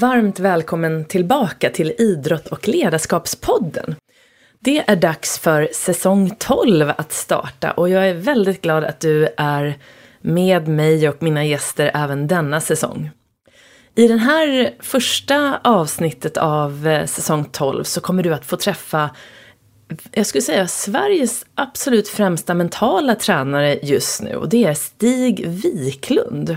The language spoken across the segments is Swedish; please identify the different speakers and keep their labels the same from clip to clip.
Speaker 1: Varmt välkommen tillbaka till Idrott och ledarskapspodden. Det är dags för säsong 12 att starta och jag är väldigt glad att du är med mig och mina gäster även denna säsong. I det här första avsnittet av eh, säsong 12 så kommer du att få träffa, jag skulle säga Sveriges absolut främsta mentala tränare just nu och det är Stig Wiklund.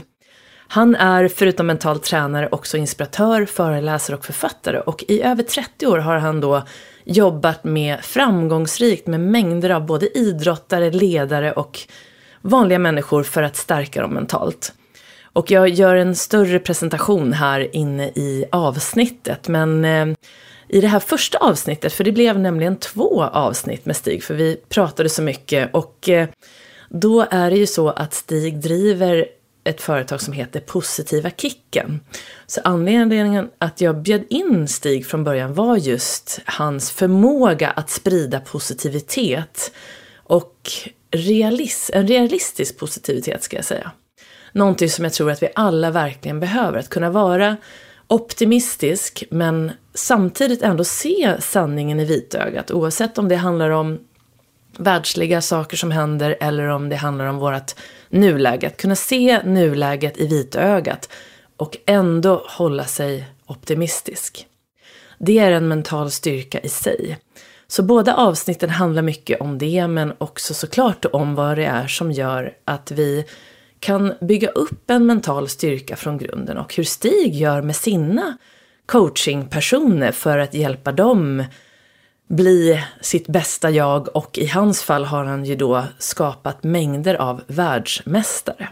Speaker 1: Han är förutom mental tränare också inspiratör, föreläsare och författare och i över 30 år har han då jobbat med framgångsrikt med mängder av både idrottare, ledare och vanliga människor för att stärka dem mentalt. Och jag gör en större presentation här inne i avsnittet, men eh, i det här första avsnittet, för det blev nämligen två avsnitt med Stig, för vi pratade så mycket och eh, då är det ju så att Stig driver ett företag som heter Positiva Kicken. Så anledningen att jag bjöd in Stig från början var just hans förmåga att sprida positivitet och realis en realistisk positivitet ska jag säga. Någonting som jag tror att vi alla verkligen behöver, att kunna vara optimistisk men samtidigt ändå se sanningen i vitögat oavsett om det handlar om världsliga saker som händer eller om det handlar om vårt nuläget, kunna se nuläget i vitögat och ändå hålla sig optimistisk. Det är en mental styrka i sig. Så båda avsnitten handlar mycket om det men också såklart om vad det är som gör att vi kan bygga upp en mental styrka från grunden och hur Stig gör med sina coachingpersoner för att hjälpa dem bli sitt bästa jag och i hans fall har han ju då skapat mängder av världsmästare.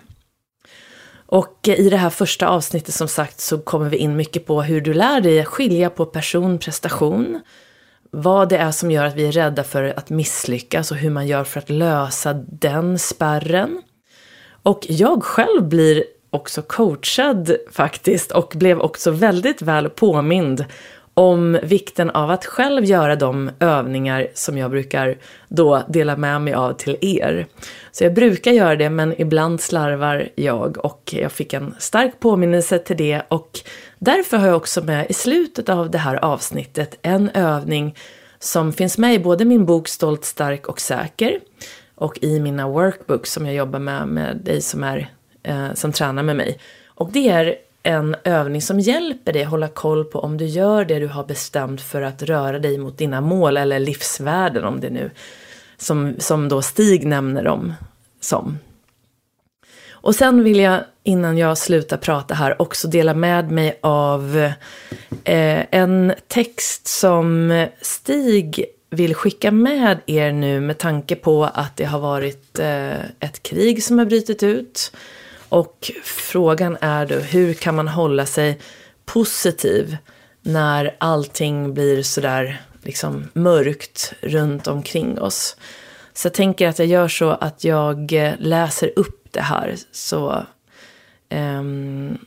Speaker 1: Och i det här första avsnittet som sagt så kommer vi in mycket på hur du lär dig skilja på person, prestation, vad det är som gör att vi är rädda för att misslyckas och hur man gör för att lösa den spärren. Och jag själv blir också coachad faktiskt och blev också väldigt väl påmind om vikten av att själv göra de övningar som jag brukar då dela med mig av till er. Så jag brukar göra det men ibland slarvar jag och jag fick en stark påminnelse till det och därför har jag också med i slutet av det här avsnittet en övning som finns med i både min bok Stolt, stark och säker och i mina workbooks som jag jobbar med med dig som, är, eh, som tränar med mig. Och det är en övning som hjälper dig hålla koll på om du gör det du har bestämt för att röra dig mot dina mål eller livsvärden om det nu som, som då Stig nämner dem som. Och sen vill jag innan jag slutar prata här också dela med mig av eh, en text som Stig vill skicka med er nu med tanke på att det har varit eh, ett krig som har brutit ut och frågan är då, hur kan man hålla sig positiv när allting blir sådär liksom mörkt runt omkring oss. Så jag tänker att jag gör så att jag eh, läser upp det här så um,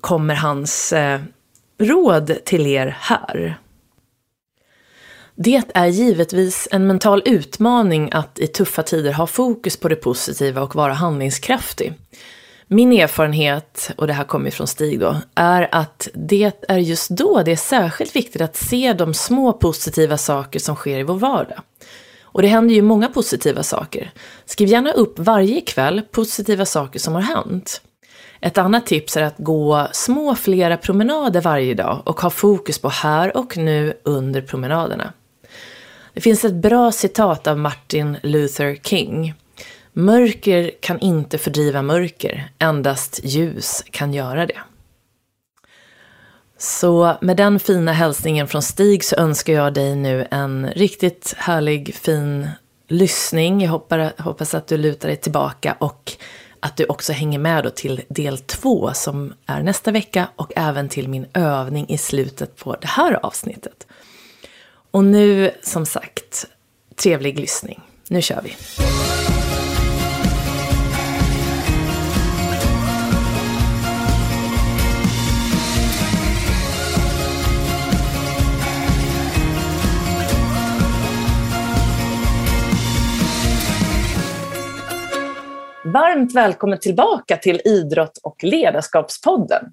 Speaker 1: kommer hans uh, råd till er här. Det är givetvis en mental utmaning att i tuffa tider ha fokus på det positiva och vara handlingskraftig. Min erfarenhet, och det här kommer från Stig då, är att det är just då det är särskilt viktigt att se de små positiva saker som sker i vår vardag. Och det händer ju många positiva saker. Skriv gärna upp varje kväll positiva saker som har hänt. Ett annat tips är att gå små flera promenader varje dag och ha fokus på här och nu under promenaderna. Det finns ett bra citat av Martin Luther King Mörker kan inte fördriva mörker, endast ljus kan göra det. Så med den fina hälsningen från Stig så önskar jag dig nu en riktigt härlig, fin lyssning. Jag hoppas att du lutar dig tillbaka och att du också hänger med då till del två som är nästa vecka och även till min övning i slutet på det här avsnittet. Och nu, som sagt, trevlig lyssning. Nu kör vi! Varmt välkommen tillbaka till Idrott och ledarskapspodden.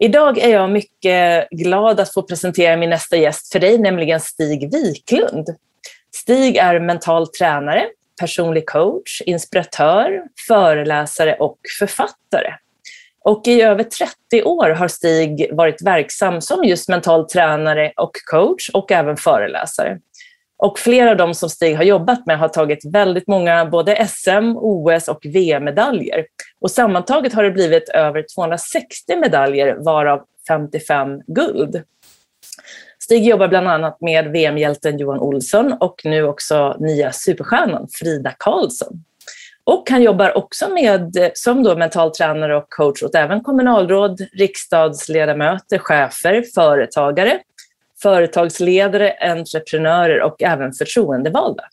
Speaker 1: Idag är jag mycket glad att få presentera min nästa gäst för dig, nämligen Stig Wiklund. Stig är mental tränare, personlig coach, inspiratör, föreläsare och författare. Och i över 30 år har Stig varit verksam som just mental tränare och coach och även föreläsare. Och flera av de som Stig har jobbat med har tagit väldigt många både SM, OS och VM-medaljer. Och sammantaget har det blivit över 260 medaljer, varav 55 guld. Stig jobbar bland annat med VM-hjälten Johan Olsson och nu också nya superstjärnan Frida Karlsson. Och han jobbar också med, som då mental tränare och coach åt även kommunalråd, riksdagsledamöter, chefer, företagare, företagsledare, entreprenörer och även förtroendevalda.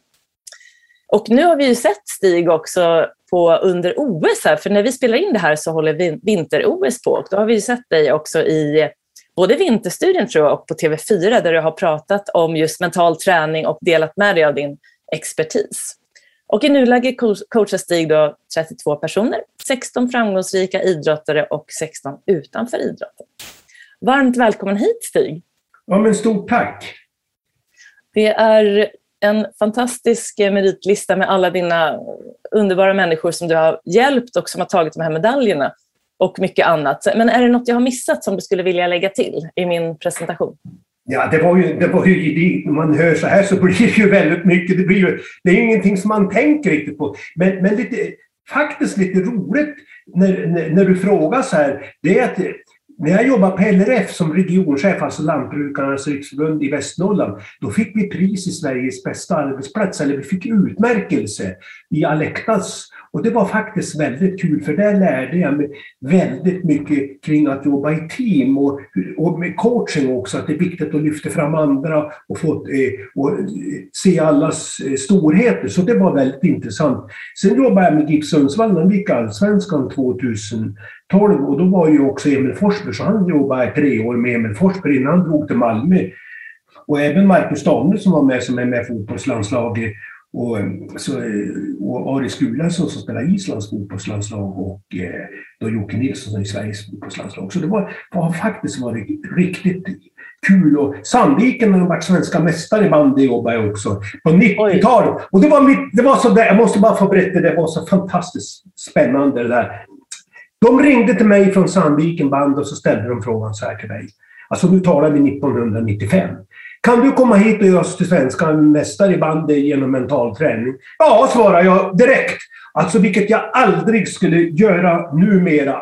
Speaker 1: Och nu har vi ju sett Stig också på under OS här, för när vi spelar in det här så håller vinter-OS på och då har vi ju sett dig också i både Vinterstudien tror jag och på TV4 där du har pratat om just mental träning och delat med dig av din expertis. Och i nuläget coachar Stig då 32 personer, 16 framgångsrika idrottare och 16 utanför idrotten. Varmt välkommen hit Stig!
Speaker 2: Ja, men stort tack!
Speaker 1: Det är en fantastisk meritlista med alla dina underbara människor som du har hjälpt och som har tagit de här medaljerna och mycket annat. Men är det något jag har missat som du skulle vilja lägga till i min presentation?
Speaker 2: Ja, det var ju, det var ju När man hör så här så blir det ju väldigt mycket. Det, blir ju, det är ingenting som man tänker riktigt på. Men, men lite, faktiskt lite roligt när, när, när du frågar så här, det är att när jag jobbade på LRF som regionchef, alltså Lantbrukarnas riksförbund i Västernorrland, då fick vi pris i Sveriges bästa arbetsplats, eller vi fick utmärkelse i Alektas och det var faktiskt väldigt kul för där lärde jag mig väldigt mycket kring att jobba i team och, och med coaching också, att det är viktigt att lyfta fram andra och, få, eh, och eh, se allas eh, storheter. Så det var väldigt intressant. Sen jobbade jag med GIF Sundsvall när vi gick Allsvenskan 2000. 2012 och då var ju också Emil Forsberg, så han jobbade tre år med Emil Forsberg innan han drog till Malmö. Och även Marcus Danielsson var med som är med i fotbollslandslaget och, så, och Aris Gulason som spelar Islands fotbollslandslag och eh, då Jocke Nilsson som är Sveriges fotbollslandslag. Så det var, har faktiskt varit riktigt kul. Och Sandviken har varit svenska mästare i bandy jobbade jag också på 90-talet. Och det var, mitt, det var så där, jag måste bara få berätta, det var så fantastiskt spännande det där. De ringde till mig från Sandviken band och så ställde de frågan så här till mig. Alltså nu talar vi 1995. Kan du komma hit och göra oss till svenska mästare i bandy genom mental träning? Ja, svarar jag direkt. Alltså vilket jag aldrig skulle göra numera.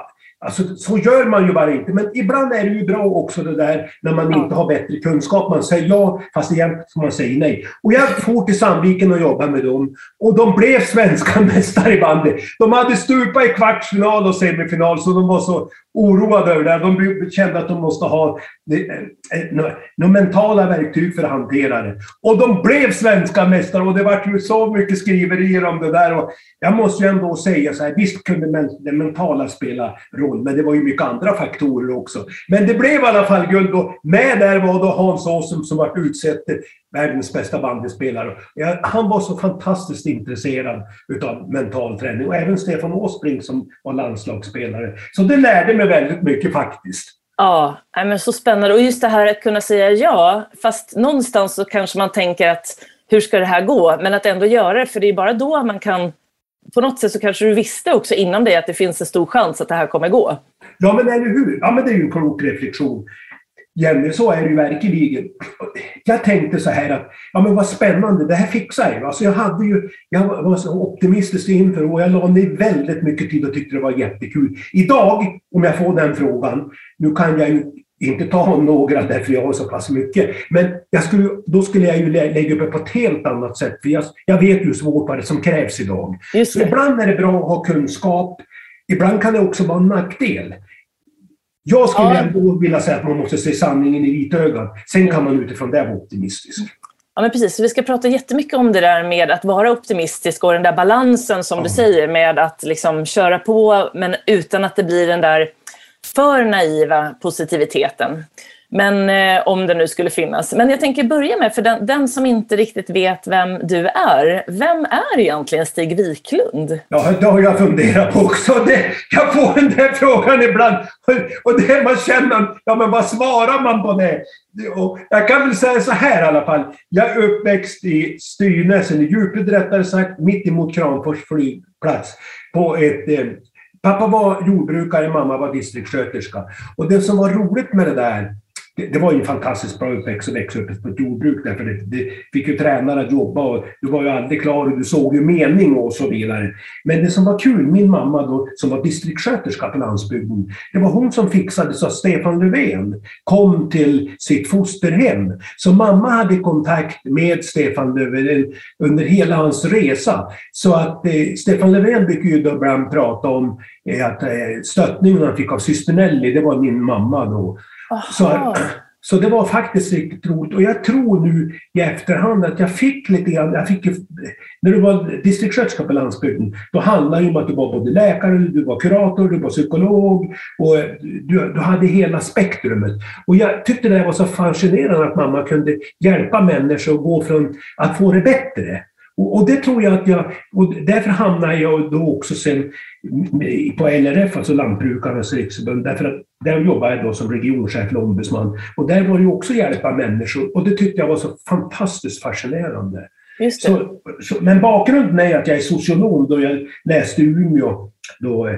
Speaker 2: Alltså, så gör man ju bara inte. Men ibland är det ju bra också det där när man inte har bättre kunskap. Man säger ja, fast egentligen man säger nej. Och jag for till Sandviken och jobbade med dem. Och de blev svenska mästare i bandy. De hade stupat i kvartsfinal och semifinal, så de var så oroade över det. De kände att de måste ha eh, eh, några mentala verktyg för att hantera det. Och de blev svenska mästare och det var ju så mycket skriverier om det där. Och jag måste ju ändå säga så här, visst kunde det mentala spela roll, men det var ju mycket andra faktorer också. Men det blev i alla fall guld och med där var då Hans Åsum som var utsedd världens bästa bandyspelare. Han var så fantastiskt intresserad utav mental träning och även Stefan Åsbrink som var landslagsspelare. Så det lärde mig väldigt mycket faktiskt.
Speaker 1: Ja, men så spännande. Och just det här att kunna säga ja, fast någonstans så kanske man tänker att hur ska det här gå? Men att ändå göra det, för det är bara då man kan på något sätt så kanske du visste också innan dig att det finns en stor chans att det här kommer gå.
Speaker 2: Ja, men eller hur? Ja, men det är ju en klok reflektion. Jenny, så är det ju verkligen. Jag tänkte så här att, ja men vad spännande, det här fixar jag. Alltså jag, hade ju, jag var så optimistisk inför och jag la ner väldigt mycket tid och tyckte det var jättekul. Idag, om jag får den frågan, nu kan jag ju inte ta några därför jag har så pass mycket. Men jag skulle, då skulle jag ju lägga upp det på ett helt annat sätt. För jag, jag vet ju svårt vad det som krävs idag. Ibland är det bra att ha kunskap. Ibland kan det också vara en nackdel. Jag skulle ja. ändå vilja säga att man måste se sanningen i vitögat. Sen kan man utifrån det vara optimistisk.
Speaker 1: Ja, men precis. vi ska prata jättemycket om det där med att vara optimistisk och den där balansen som ja. du säger med att liksom köra på men utan att det blir den där för naiva positiviteten. Men eh, om det nu skulle finnas. Men jag tänker börja med, för den, den, som inte riktigt vet vem du är. Vem är egentligen Stig Wiklund?
Speaker 2: Ja, det har jag funderat på också. Det, jag får den där frågan ibland. Och det man känner, ja men vad svarar man på det? Och jag kan väl säga så här i alla fall. Jag är uppväxt i Styrnäsen, i Djuped rättare sagt, mitt emot Kramfors flygplats. På ett eh, Pappa var jordbrukare, mamma var distriktssköterska. Och det som var roligt med det där, det, det var ju en fantastiskt bra uppväxt att växa upp på ett jordbruk därför det, det fick ju tränare att jobba och du var ju aldrig klar och du såg ju mening och så vidare. Men det som var kul, min mamma då, som var distriktssköterska på landsbygden, det var hon som fixade så att Stefan Löfven kom till sitt fosterhem. Så mamma hade kontakt med Stefan Löfven eh, under hela hans resa. Så att eh, Stefan Löfven brukar ju då ibland prata om eh, att eh, stöttningen han fick av syster Nelly, det var min mamma då. Så, så det var faktiskt riktigt roligt. Och jag tror nu i efterhand att jag fick lite grann, jag fick, när du var distriktssköterska på landsbygden, då handlade det om att du var både läkare, du var kurator, du var psykolog och du, du hade hela spektrumet. Och jag tyckte det var så fascinerande att mamma kunde hjälpa människor att gå från att få det bättre och, det tror jag att jag, och därför hamnade jag då också sen på LRF, alltså Lantbrukarnas riksförbund, därför att där jobbade jag då som regionchef eller ombudsman. Och där var det också hjälpa människor och det tyckte jag var så fantastiskt fascinerande. Så, så, men bakgrunden är att jag är socionom då jag läste i Umeå då,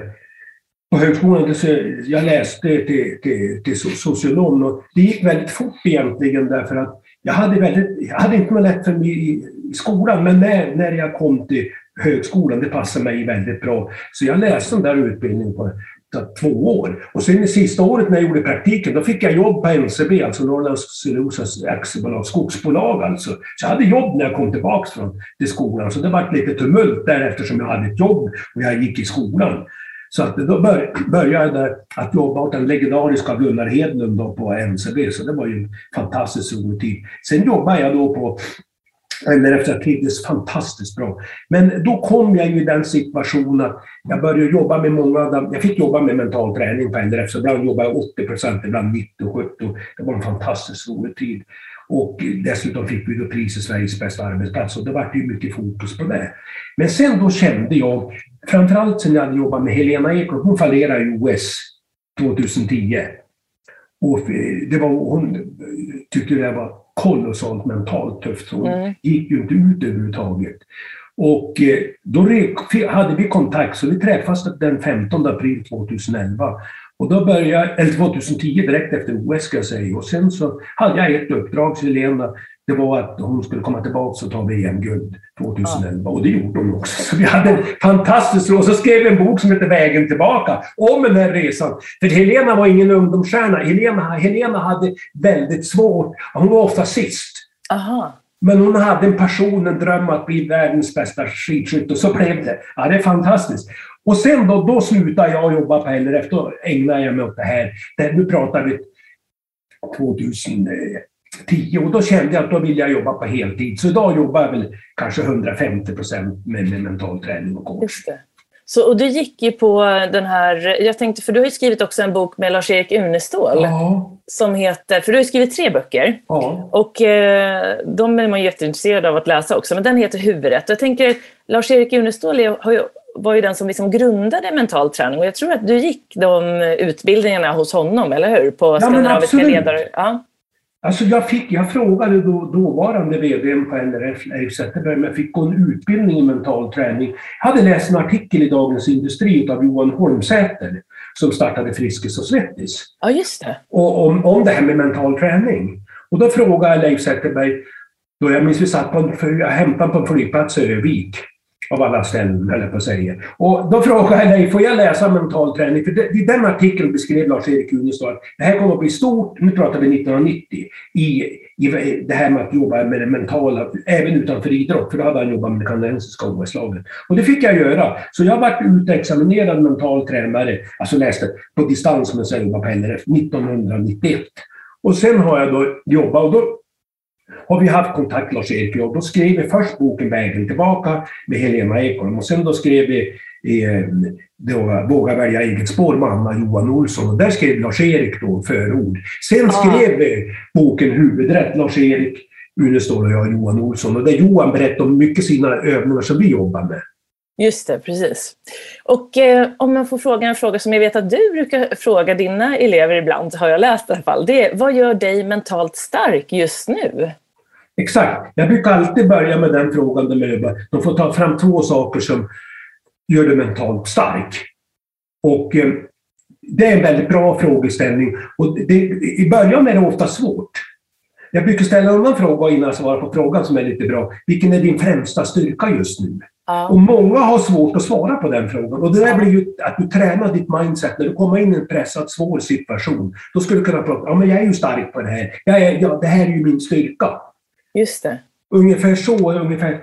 Speaker 2: på högskolan. Så jag läste till, till, till socionom och det gick väldigt fort egentligen därför att jag hade, väldigt, jag hade inte lätt för mig skolan, men när, när jag kom till högskolan, det passade mig väldigt bra. Så jag läste den där utbildningen på två år. Och sen i sista året när jag gjorde praktiken, då fick jag jobb på NCB, alltså Norrlands Cellulosas aktiebolag, skogsbolag alltså. Så jag hade jobb när jag kom tillbaka från till skolan. Så det var lite tumult där eftersom jag hade ett jobb och jag gick i skolan. Så att då började jag att jobba åt den legendariska Gunnar Hedlund då på NCB, så det var ju en fantastiskt rolig tid. Sen jobbade jag då på eller efter att trivdes fantastiskt bra. Men då kom jag ju i den situationen att jag började jobba med många, jag fick jobba med mental träning på LRF, så ibland jobbade jag 80 procent, ibland 90 och 70. Det var en fantastiskt rolig tid. Och dessutom fick vi då priset Sveriges bästa arbetsplats och det var ju mycket fokus på det. Men sen då kände jag, framförallt sen jag hade jobbat med Helena Eklund, hon fallerade i OS 2010. Och eh, det var, hon tyckte det var kolossalt mentalt tufft. Hon mm. gick ju inte ut överhuvudtaget. Och eh, då hade vi kontakt, så vi träffades den 15 april 2011. Och då började, eller 2010, direkt efter OS ska jag säga. Och sen så hade jag ett uppdrag till Helena. Det var att hon skulle komma tillbaka och ta VM-guld 2011. Ja. Och det gjorde hon också. Så vi hade en fantastisk Och så skrev vi en bok som heter Vägen tillbaka. Om den här resan. För Helena var ingen ungdomsstjärna. Helena, Helena hade väldigt svårt. Hon var ofta sist.
Speaker 1: Aha.
Speaker 2: Men hon hade en passion, en dröm att bli världens bästa skidskytt och så blev det. Ja, det är fantastiskt. Och sen då, då slutade jag jobba på LRF. Då ägnade jag mig åt det här. Det, nu pratar vi 2010 och då kände jag att då vill jag jobba på heltid. Så idag jobbar jag väl kanske 150 procent med, med mental träning och coach.
Speaker 1: Så, och du gick ju på den här, jag tänkte, för du har ju skrivit också en bok med Lars-Erik Unestål.
Speaker 2: Ja.
Speaker 1: Som heter, för du har ju skrivit tre böcker.
Speaker 2: Ja.
Speaker 1: Och eh, de är man jätteintresserad av att läsa också, men den heter Huvudet. Jag tänker, Lars-Erik Unestål har ju var ju den som liksom grundade mental träning och jag tror att du gick de utbildningarna hos honom, eller hur? På ja, ledare. Ja.
Speaker 2: Alltså jag, fick, jag frågade då, dåvarande VD på NRF, Leif Zetterberg, om jag fick gå en utbildning i mental träning. Jag hade läst en artikel i Dagens Industri av Johan Holmsäter som startade Friskis och Svettis.
Speaker 1: Ja, just det.
Speaker 2: Och, om, om det här med mental träning. Och då frågade jag Leif Zetterberg, då jag minns vi satt på en, jag hämtade på en flygplats i Övik av alla ställen, höll jag på att säga. Och då frågade jag dig, får jag läsa mental träning? För i den artikeln beskrev Lars-Erik Unestål att det här kommer att bli stort, nu pratar vi 1990, i, i det här med att jobba med det mentala, även utanför idrott, för då hade han jobbat med det kanadensiska OS-laget. Och det fick jag göra. Så jag varit utexaminerad mental tränare, alltså läste på distans men sen jobbade på LRF, 1991. Och sen har jag då jobbat, och då har vi haft kontakt, Lars-Erik och då skrev vi först boken Vägen tillbaka med Helena Ekholm och sen då skrev vi eh, då, Våga välja eget spår med Anna Johan Olsson. Och där skrev Lars-Erik då förord. Sen skrev vi boken Huvudrätt, Lars-Erik Unestål och jag, Johan Olsson. Och där Johan berättade om mycket sina övningar som vi jobbar med.
Speaker 1: Just det, precis. Och eh, om man får fråga en fråga som jag vet att du brukar fråga dina elever ibland, har jag läst i alla fall. Det är, vad gör dig mentalt stark just nu?
Speaker 2: Exakt. Jag brukar alltid börja med den frågan. De får ta fram två saker som gör dig mentalt stark. Och eh, det är en väldigt bra frågeställning. Och det, I början är det ofta svårt. Jag brukar ställa en annan fråga innan jag svarar på frågan som är lite bra. Vilken är din främsta styrka just nu? Ja. Och många har svårt att svara på den frågan. Och det där blir ju att du tränar ditt mindset. När du kommer in i en pressad, svår situation, då skulle du kunna prata ja men jag är ju stark på det här. Jag är, ja, det här är ju min styrka.
Speaker 1: Just det.
Speaker 2: Ungefär så. Ungefär,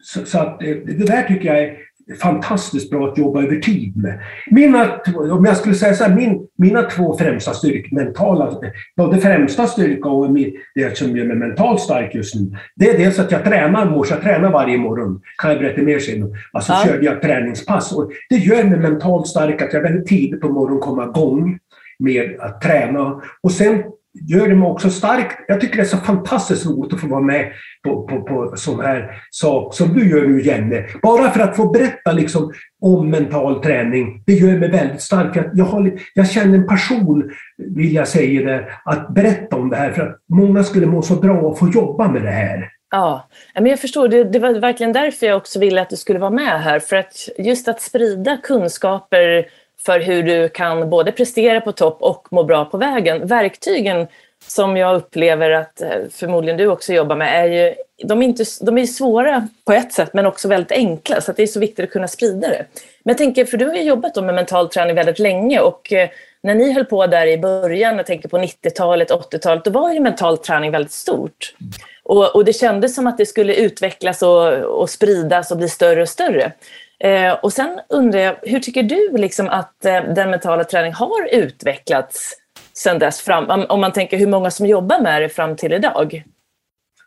Speaker 2: så, så att, eh, det där tycker jag är fantastiskt bra att jobba över tid med. Mina, om jag skulle säga så här, min, mina två främsta styrkor, mentala, både främsta styrka och det som gör mig mentalt stark just nu, det är dels att jag tränar morse, jag tränar varje morgon, kan jag berätta mer sen. Alltså ja. körde jag träningspass och det gör mig mentalt stark att jag väldigt tidigt på morgonen kommer igång med att träna. Och sen gör det mig också stark. Jag tycker det är så fantastiskt roligt att få vara med på, på, på sån här sak som du gör nu Jenny. Bara för att få berätta liksom om mental träning, det gör mig väldigt stark. Jag, jag, har, jag känner en passion, vill jag säga det, att berätta om det här. För att många skulle må så bra att få jobba med det här.
Speaker 1: Ja, men jag förstår. Det, det var verkligen därför jag också ville att du skulle vara med här. För att just att sprida kunskaper för hur du kan både prestera på topp och må bra på vägen. Verktygen som jag upplever att eh, förmodligen du också jobbar med, är ju, de är, inte, de är svåra på ett sätt men också väldigt enkla så det är så viktigt att kunna sprida det. Men jag tänker, för du har ju jobbat med mental träning väldigt länge och eh, när ni höll på där i början, jag tänker på 90-talet, 80-talet, då var ju mental träning väldigt stort. Och, och, det kändes som att det skulle utvecklas och, och spridas och bli större och större. Eh, och sen undrar jag, hur tycker du liksom att eh, den mentala träningen har utvecklats sen dess fram, om, om man tänker hur många som jobbar med det fram till idag?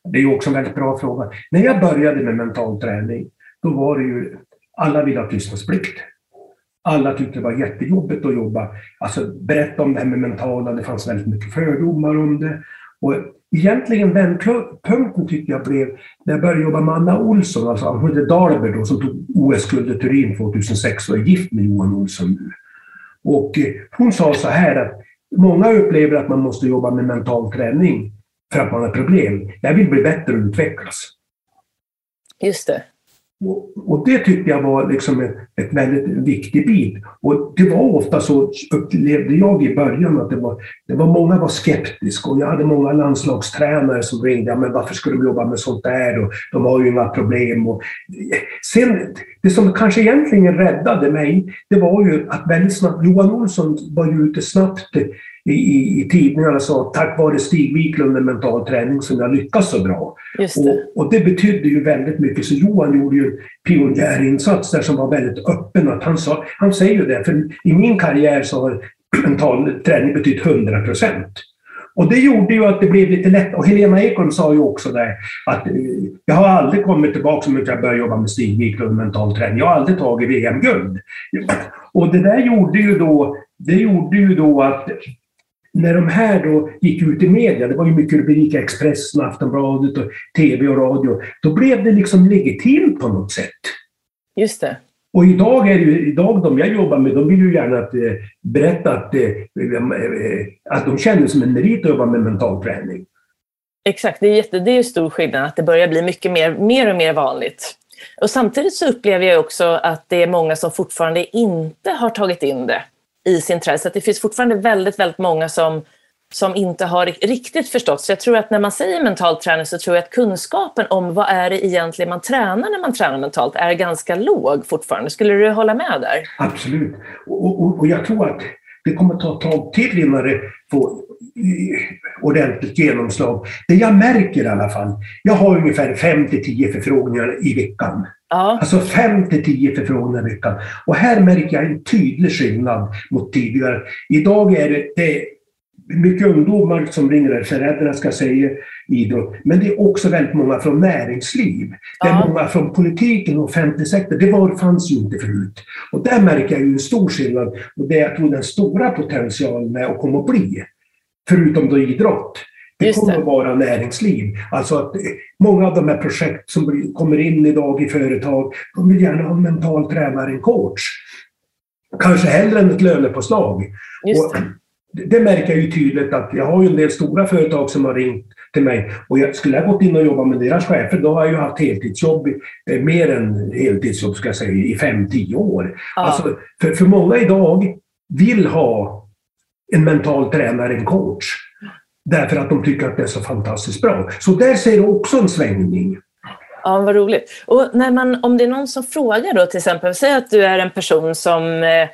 Speaker 2: Det är också en väldigt bra fråga. När jag började med mental träning, då var det ju, alla ville ha tystnadsplikt. Alla tyckte det var jättejobbigt att jobba, alltså berätta om det här med mentala, det fanns väldigt mycket fördomar om det. Och egentligen vändpunkten tycker jag blev när jag började jobba med Anna Olsson, alltså hon heter Dahlberg då, som tog OS-guld i Turin 2006 och är gift med Johan Olsson nu. Och eh, hon sa så här att många upplever att man måste jobba med mental träning för att man har problem. Jag vill bli bättre och utvecklas.
Speaker 1: Just det.
Speaker 2: Och, och, det tyckte jag var liksom ett, ett väldigt viktig bit. Och det var ofta så, upplevde jag i början, att det var, det var många var skeptiska. Och jag hade många landslagstränare som ringde, men varför ska de jobba med sånt där? Och de har ju inga problem. Och sen, det som kanske egentligen räddade mig, det var ju att väldigt snabbt, Johan Olsson var ju ute snabbt i, i, i tidningarna sa tack vare Stig Wiklund med mental träning som jag lyckas så bra.
Speaker 1: Det. Och,
Speaker 2: och, det betydde ju väldigt mycket. Så Johan gjorde ju en pionjärinsats där som var väldigt öppen. Att han, sa, han säger ju det, för i min karriär så har mental träning betytt 100 procent. Och det gjorde ju att det blev lite lätt. Och Helena Ekholm sa ju också det att eh, jag har aldrig kommit tillbaka som att jag började jobba med Stig Wiklund mental träning. Jag har aldrig tagit VM-guld. Och det där gjorde ju då, det gjorde ju då att när de här då gick ut i media, det var ju mycket rubriker, Expressen, Aftonbladet, och TV och radio, då blev det liksom legitimt på något sätt.
Speaker 1: Just det.
Speaker 2: Och idag, är ju, idag de jag jobbar med, de vill ju gärna att, eh, berätta att, eh, eh att de känner som en merit att jobba med mental träning.
Speaker 1: Exakt, det är, jätte, det är stor skillnad att det börjar bli mycket mer, mer och mer vanligt. Och samtidigt så upplever jag också att det är många som fortfarande inte har tagit in det i sin träd. Så det finns fortfarande väldigt, väldigt många som, som inte har riktigt förstått. Så jag tror att när man säger mental träning så tror jag att kunskapen om vad är det egentligen man tränar när man tränar mentalt är ganska låg fortfarande. Skulle du hålla med där?
Speaker 2: Absolut. Och, och, och jag tror att det kommer ta ett tag till innan det får ordentligt genomslag. Det jag märker i alla fall, jag har ungefär 5-10 förfrågningar i veckan. Ja. Alltså 5 10 förfrågningar i veckan. Och här märker jag en tydlig skillnad mot tidigare. Idag är det, det mycket ungdomar som ringer, föräldrarna ska säga idrott, men det är också väldigt många från näringsliv. Det är
Speaker 1: Ja.
Speaker 2: många från politiken och offentlig sektor. Det var, fanns ju inte förut. Och där märker jag ju en stor skillnad och det är jag tror den stora potentialen är och kommer att bli, förutom då idrott. Det
Speaker 1: Just
Speaker 2: kommer
Speaker 1: det.
Speaker 2: att vara näringsliv. Alltså att eh, många av de här projekt som kommer in idag i företag, de vill gärna ha en mental tränare, en coach. Kanske hellre än ett lönepåslag.
Speaker 1: Just
Speaker 2: Och
Speaker 1: det.
Speaker 2: det det märker jag ju tydligt att jag har ju en del stora företag som har ringt till mig och jag skulle ha gått in och jobbat med deras chefer, då har jag ju haft heltidsjobb, eh, mer än heltidsjobb ska jag säga, i fem tio år.
Speaker 1: Ja.
Speaker 2: Alltså, för, för många idag vill ha en mental tränare, en coach. Därför att de tycker att det är så fantastiskt bra. Så där ser du också en svängning.
Speaker 1: Ja, vad roligt. Och när man, om det är någon som frågar då till exempel, säg att du är en person som, eh,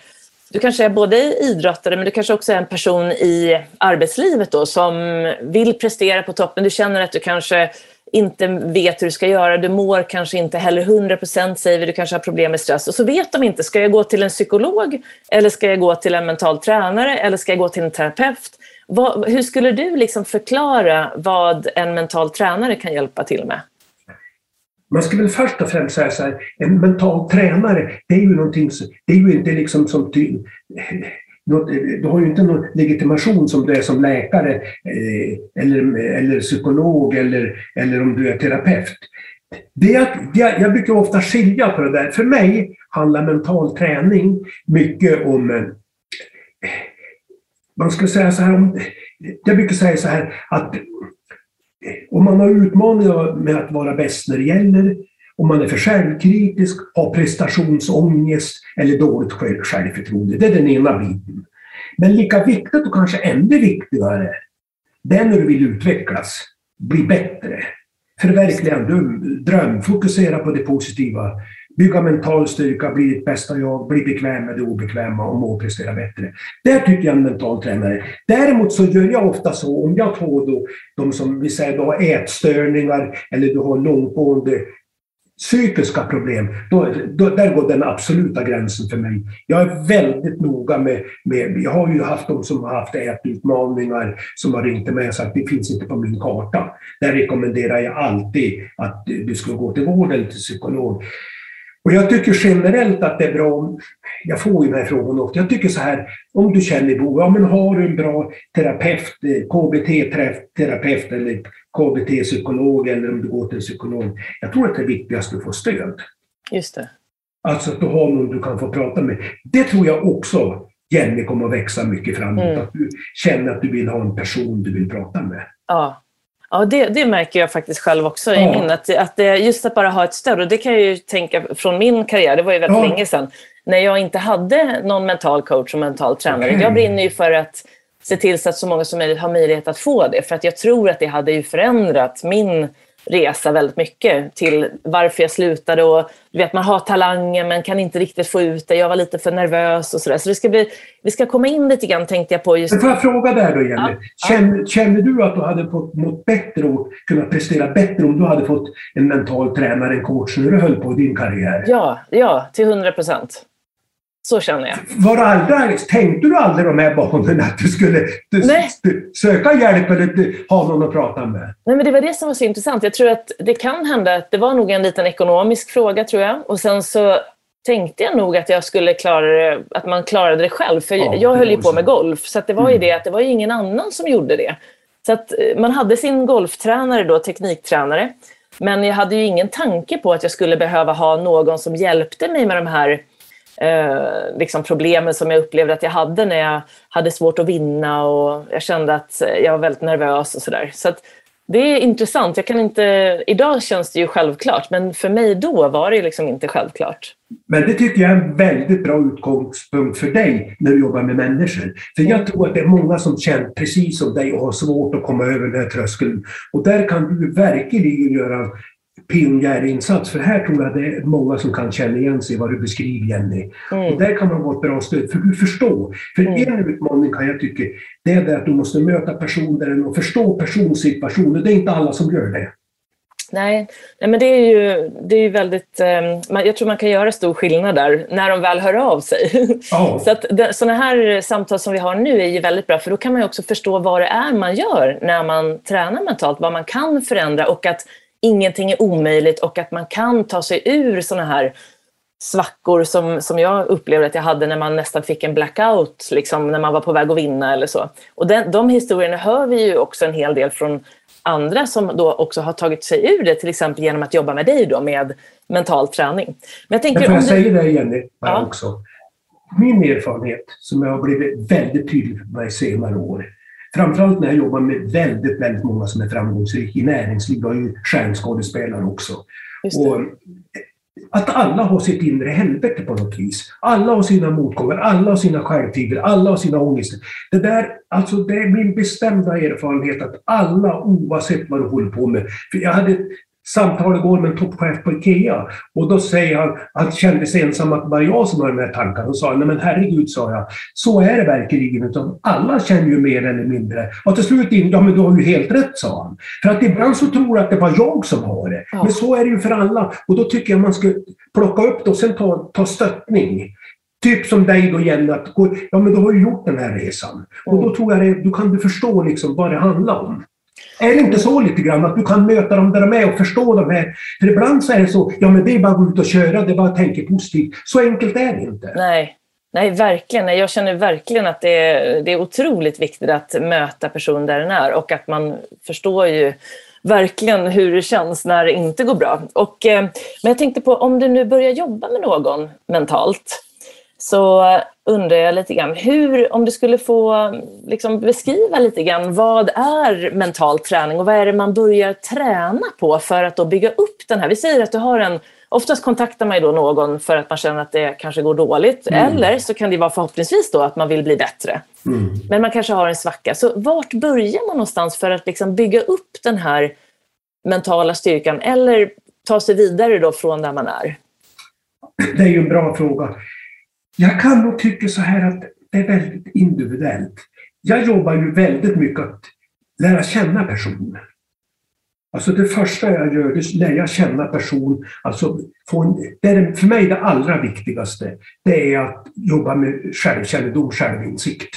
Speaker 1: du kanske är både idrottare men du kanske också är en person i arbetslivet då som vill prestera på toppen. Du känner att du kanske inte vet hur du ska göra, du mår kanske inte heller 100% säger vi, du kanske har problem med stress. Och så vet de inte, ska jag gå till en psykolog eller ska jag gå till en mental tränare eller ska jag gå till en terapeut? Vad, hur skulle du liksom förklara vad en mental tränare kan hjälpa till med?
Speaker 2: Man ska väl först och främst säga så här, en mental tränare, det är ju någonting, det är ju inte liksom som ty, du eh, har ju inte någon legitimation som du är som läkare eh, eller, eller psykolog eller, eller om du är terapeut. Det är jag, jag brukar ofta skilja på det där. För mig handlar mental träning mycket om eh, man ska säga så här, om, jag brukar säga så här att om man har utmaningar med att vara bäst när det gäller, om man är för självkritisk, har prestationsångest eller dåligt självförtroende. Det är den ena biten. Men lika viktigt och kanske ännu viktigare, det är när du vill utvecklas, bli bättre, förverkliga en dröm, fokusera på det positiva, bygga mental styrka, bli ditt bästa jag, bli bekväm med det obekväma och må prestera bättre. Där tycker jag en mental tränare. Däremot så gör jag ofta så, om jag tar då de som vi säger då har ätstörningar eller du har långtgående psykiska problem, då, då, där går den absoluta gränsen för mig. Jag är väldigt noga med, med jag har ju haft de som har haft ätutmaningar som har ringt till mig och sagt det finns inte på min karta. Där rekommenderar jag alltid att du ska gå till vård eller till psykolog. Och jag tycker generellt att det är bra om, jag får ju den här frågan ofta, jag tycker så här, om du känner behov, ja men har du en bra terapeut, eh, KBT-terapeut eller KBT-psykolog eller om du går till en psykolog. Jag tror att det är viktigast att du får stöd.
Speaker 1: Just det.
Speaker 2: Alltså att du har någon du kan få prata med. Det tror jag också Jenny kommer att växa mycket framåt.
Speaker 1: Mm.
Speaker 2: Att du känner att du vill ha en person du vill prata med.
Speaker 1: Ja, ja det, det märker jag faktiskt själv också i
Speaker 2: Ja.
Speaker 1: min. Att, att det, just att bara ha ett stöd, och det kan jag ju tänka från min karriär, det var ju väldigt
Speaker 2: Ja.
Speaker 1: länge sedan, när jag inte hade någon mental coach och mental tränare.
Speaker 2: Okej.
Speaker 1: Jag brinner ju för att se till så att så många som möjligt har möjlighet att få det. För att jag tror att det hade ju förändrat min resa väldigt mycket till varför jag slutade. Och, du vet, man har talangen men kan inte riktigt få ut det. Jag var lite för nervös och sådär. Så det ska bli, vi ska komma in lite grann tänkte jag på just
Speaker 2: Men får jag fråga där då Jenny?
Speaker 1: Ja, ja.
Speaker 2: Känner, känner du att du hade fått mått bättre och kunnat prestera bättre om du hade fått en mental tränare, en coach, när du höll på i din karriär?
Speaker 1: Ja, ja, till 100 procent. Så känner jag.
Speaker 2: Var aldrig, tänkte du aldrig de här banorna att du skulle du, du, söka hjälp eller du, ha någon att prata med?
Speaker 1: Nej, men det var det som var så intressant. Jag tror att det kan hända att det var nog en liten ekonomisk fråga, tror jag. Och sen så tänkte jag nog att jag skulle klara det, att man klarade det själv. För
Speaker 2: Ja,
Speaker 1: jag höll ju på
Speaker 2: så.
Speaker 1: med golf, så att det var ju
Speaker 2: Mm.
Speaker 1: det att det var ju ingen annan som gjorde det. Så att eh, man hade sin golftränare då, tekniktränare. Men jag hade ju ingen tanke på att jag skulle behöva ha någon som hjälpte mig med de här eh, liksom problemen som jag upplevde att jag hade när jag hade svårt att vinna och jag kände att eh, jag var väldigt nervös och sådär. Så det är intressant. Jag kan inte, idag känns det ju självklart, men för mig då var det liksom inte självklart.
Speaker 2: Men det tycker jag är en väldigt bra utgångspunkt för dig när du jobbar med människor. För jag tror att det är många som känner precis som dig och har svårt att komma över den här tröskeln. Och där kan du verkligen göra pionjärinsats. För här tror jag det är många som kan känna igen sig vad du beskriver Jenny. Och
Speaker 1: Mm.
Speaker 2: där kan man vara ett bra stöd, för du förstår. För
Speaker 1: Mm.
Speaker 2: en utmaning kan jag tycka, det är det att du måste möta personen och förstå personsituationen. Det är inte alla som gör det.
Speaker 1: Nej, nej men det är ju, det är ju väldigt... Eh, jag tror man kan göra stor skillnad där när de väl hör av sig. Oh. Så att sådana här samtal som vi har nu är ju väldigt bra för då kan man också förstå vad det är man gör när man tränar mentalt, vad man kan förändra och att ingenting är omöjligt och att man kan ta sig ur sådana här svackor som, som jag upplevde att jag hade när man nästan fick en blackout, liksom, när man var på väg att vinna eller så. Och den, de historierna hör vi ju också en hel del från andra som då också har tagit sig ur det, till exempel genom att jobba med dig då med mental träning. Men
Speaker 2: jag tänker, jag, jag säger det Jenny, ja. också. Min erfarenhet, som jag har blivit väldigt tydlig för mig senare år, framförallt när jag jobbar med väldigt, väldigt många som är framgångsrika i näringsliv, jag är ju stjärnskådespelare också. Och att alla har sitt inre helvete på något vis. Alla har sina motgångar, alla har sina självtvivel, alla har sina ångester. Det, där, alltså det är min bestämda erfarenhet att alla, oavsett vad du håller på med. För jag hade samtal igår med en toppchef på IKEA och då säger han, han kände sig ensam att det var jag som har de här tankarna. Och sa, nej men herregud, sa jag, så är det verkligen. Utan alla känner ju mer eller mindre. Och till slut, ja men du har ju helt rätt, sa han. För att ibland så tror jag att det var jag som har det. Ja. Men så är det ju för alla. Och då tycker jag man ska plocka upp det och sen ta, ta stöttning. Typ som dig då Jenny, att ja men du har ju gjort den här resan. Mm. Och då tror jag det, då kan du förstå liksom vad det handlar om. Är det inte så lite grann att du kan möta dem där de är och förstå dem här? För ibland så är det så, ja men det är bara att gå ut och köra, det är bara att tänka positivt. Så enkelt är det inte.
Speaker 1: Nej, Nej, verkligen. Jag känner verkligen att det är, det är otroligt viktigt att möta personen där den är och att man förstår ju verkligen hur det känns när det inte går bra. Och, eh, men jag tänkte på om du nu börjar jobba med någon mentalt, så undrar jag lite grann, hur, om du skulle få liksom, beskriva lite grann, vad är mental träning och vad är det man börjar träna på för att då bygga upp den här? Vi säger att du har en, oftast kontaktar man ju då någon för att man känner att det kanske går dåligt, mm. eller så kan det vara förhoppningsvis då att man vill bli bättre. Mm. Men man kanske har en svacka. Så vart börjar man någonstans för att liksom bygga upp den här mentala styrkan eller ta sig vidare då från där man är?
Speaker 2: Det är ju en bra fråga. Jag kan nog tycka så här att det är väldigt individuellt. Jag jobbar ju väldigt mycket att lära känna personen. Alltså det första jag gör, det är att lära känna person. Alltså en, det är för mig det allra viktigaste. Det är att jobba med självkännedom, självinsikt.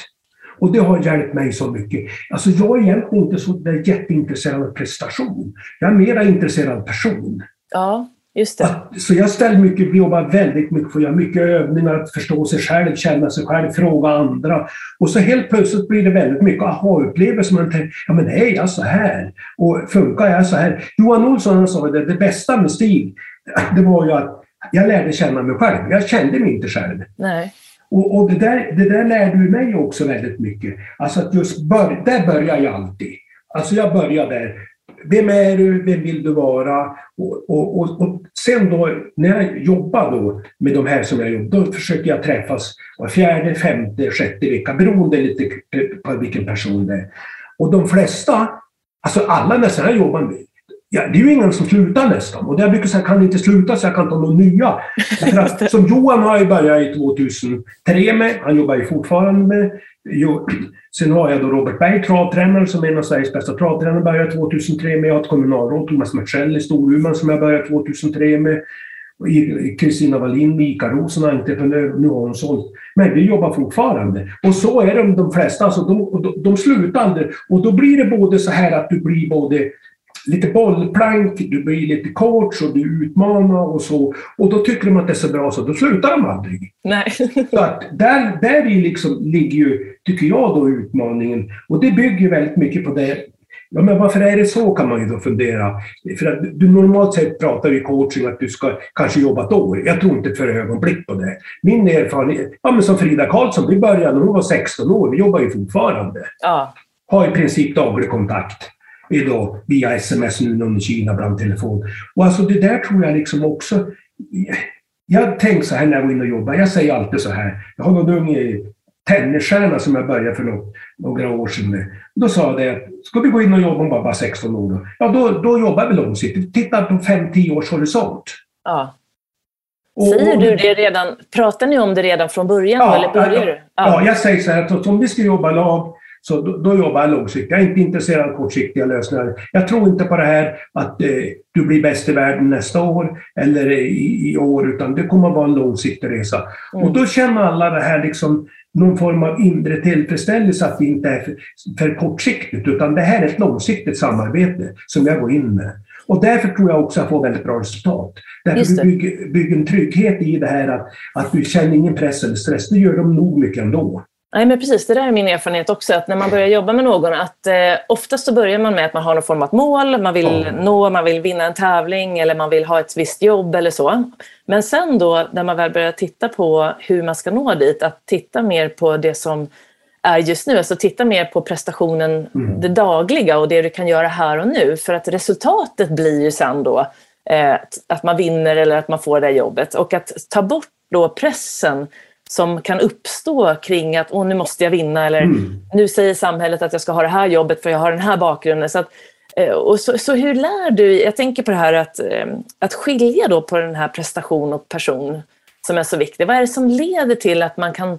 Speaker 2: Och det har hjälpt mig så mycket. Alltså jag är egentligen inte så där jätteintresserad av prestation. Jag är mera intresserad av person.
Speaker 1: Ja. Just det.
Speaker 2: Så jag ställer mycket, jobbar väldigt mycket för att göra mycket övningar, att förstå sig själv, känna sig själv, fråga andra. Och så helt plötsligt blir det väldigt mycket aha-upplevelser. Man tänker, ja men är jag så här? Och funkar jag så här? Johan Olsson sa det, det bästa med Stig, det var ju att jag lärde känna mig själv. Jag kände mig inte själv.
Speaker 1: Nej.
Speaker 2: Och, och det, där, det där lärde ju mig också väldigt mycket. Alltså att just bör, där börjar jag alltid. Alltså jag börjar där. Vem är du? Vem vill du vara? Och, och, och, och sen då, när jag jobbar då med de här som jag jobbar, då försöker jag träffas var fjärde, femte, sjätte vecka, beroende lite på vilken person det är. Och de flesta, alltså alla nästan jag jobbar med, Ja, det är ju ingen som slutar nästan. Och jag brukar säga, kan inte sluta så jag kan ta några nya. För att, som Johan har ju börjat i 2003 med, han jobbar ju fortfarande med. Sen har jag då Robert Berg, travtränare, som är en av Sveriges bästa travtränare, började 2003 med. Jag har ett kommunalråd, Thomas Mertzell i Storuman, som jag började 2003 med. Kristina Wallin Ikaros Rosen, entreprenör, nu har hon sålt. Men vi jobbar fortfarande. Och så är de, de flesta, alltså de, de, de slutar aldrig. Och då blir det både så här att du blir både lite bollplank, du blir lite coach och du utmanar och så. Och då tycker de att det är så bra så då slutar de aldrig.
Speaker 1: Nej.
Speaker 2: så att där, där är liksom, ligger ju, tycker jag, då utmaningen. Och det bygger väldigt mycket på det. Ja, men varför är det så kan man ju då fundera. För att du normalt sett pratar i coaching att du ska kanske jobba ett år. Jag tror inte för ögonblick på det. Min erfarenhet, ja men som Frida Karlsson, vi började när hon var 16 år. Vi jobbar ju fortfarande.
Speaker 1: Ja.
Speaker 2: Har i princip daglig kontakt idag via sms nu under Kina bland telefon. Och alltså det där tror jag liksom också... Jag tänker så här när jag går in och jobbar, jag säger alltid så här. Jag har någon ung tennisstjärna som jag började för något, några år sedan med. Då sa jag det, ska vi gå in och jobba, hon var bara 16 år då. Ja, då, då jobbar vi långsiktigt. Titta på 5-10 års horisont.
Speaker 1: Ja. Säger du det redan, pratar ni om det redan från början?
Speaker 2: Ja,
Speaker 1: eller börjar
Speaker 2: ja,
Speaker 1: du? Ja.
Speaker 2: ja, jag säger så här att om vi ska jobba lag Så då, då, jobbar jag långsiktigt. Jag är inte intresserad av kortsiktiga lösningar. Jag tror inte på det här att eh, du blir bäst i världen nästa år eller i, i år, utan det kommer att vara en långsiktig resa. Mm. Och då känner alla det här liksom någon form av inre tillfredsställelse att det inte är för, för kortsiktigt, utan det här är ett långsiktigt samarbete som jag går in med. Och därför tror jag också att jag får väldigt bra resultat. Därför du bygger, bygger en trygghet i det här att, att du känner ingen press eller stress. Det gör de nog mycket ändå.
Speaker 1: Nej, men precis. Det där är min erfarenhet också. Att när man börjar jobba med någon, att eh, oftast så börjar man med att man har någon form av mål. Man vill ja. nå, man vill vinna en tävling eller man vill ha ett visst jobb eller så. Men sen då, när man väl börjar titta på hur man ska nå dit, att titta mer på det som är just nu. Alltså titta mer på prestationen, mm. det dagliga och det du kan göra här och nu. För att resultatet blir ju sen då eh, att man vinner eller att man får det jobbet. Och att ta bort då pressen som kan uppstå kring att Åh, nu måste jag vinna eller mm. nu säger samhället att jag ska ha det här jobbet för jag har den här bakgrunden. Så, att, eh, och så, så, hur lär du, jag tänker på det här att, eh, att skilja då på den här prestation och person som är så viktig. Vad är det som leder till att man kan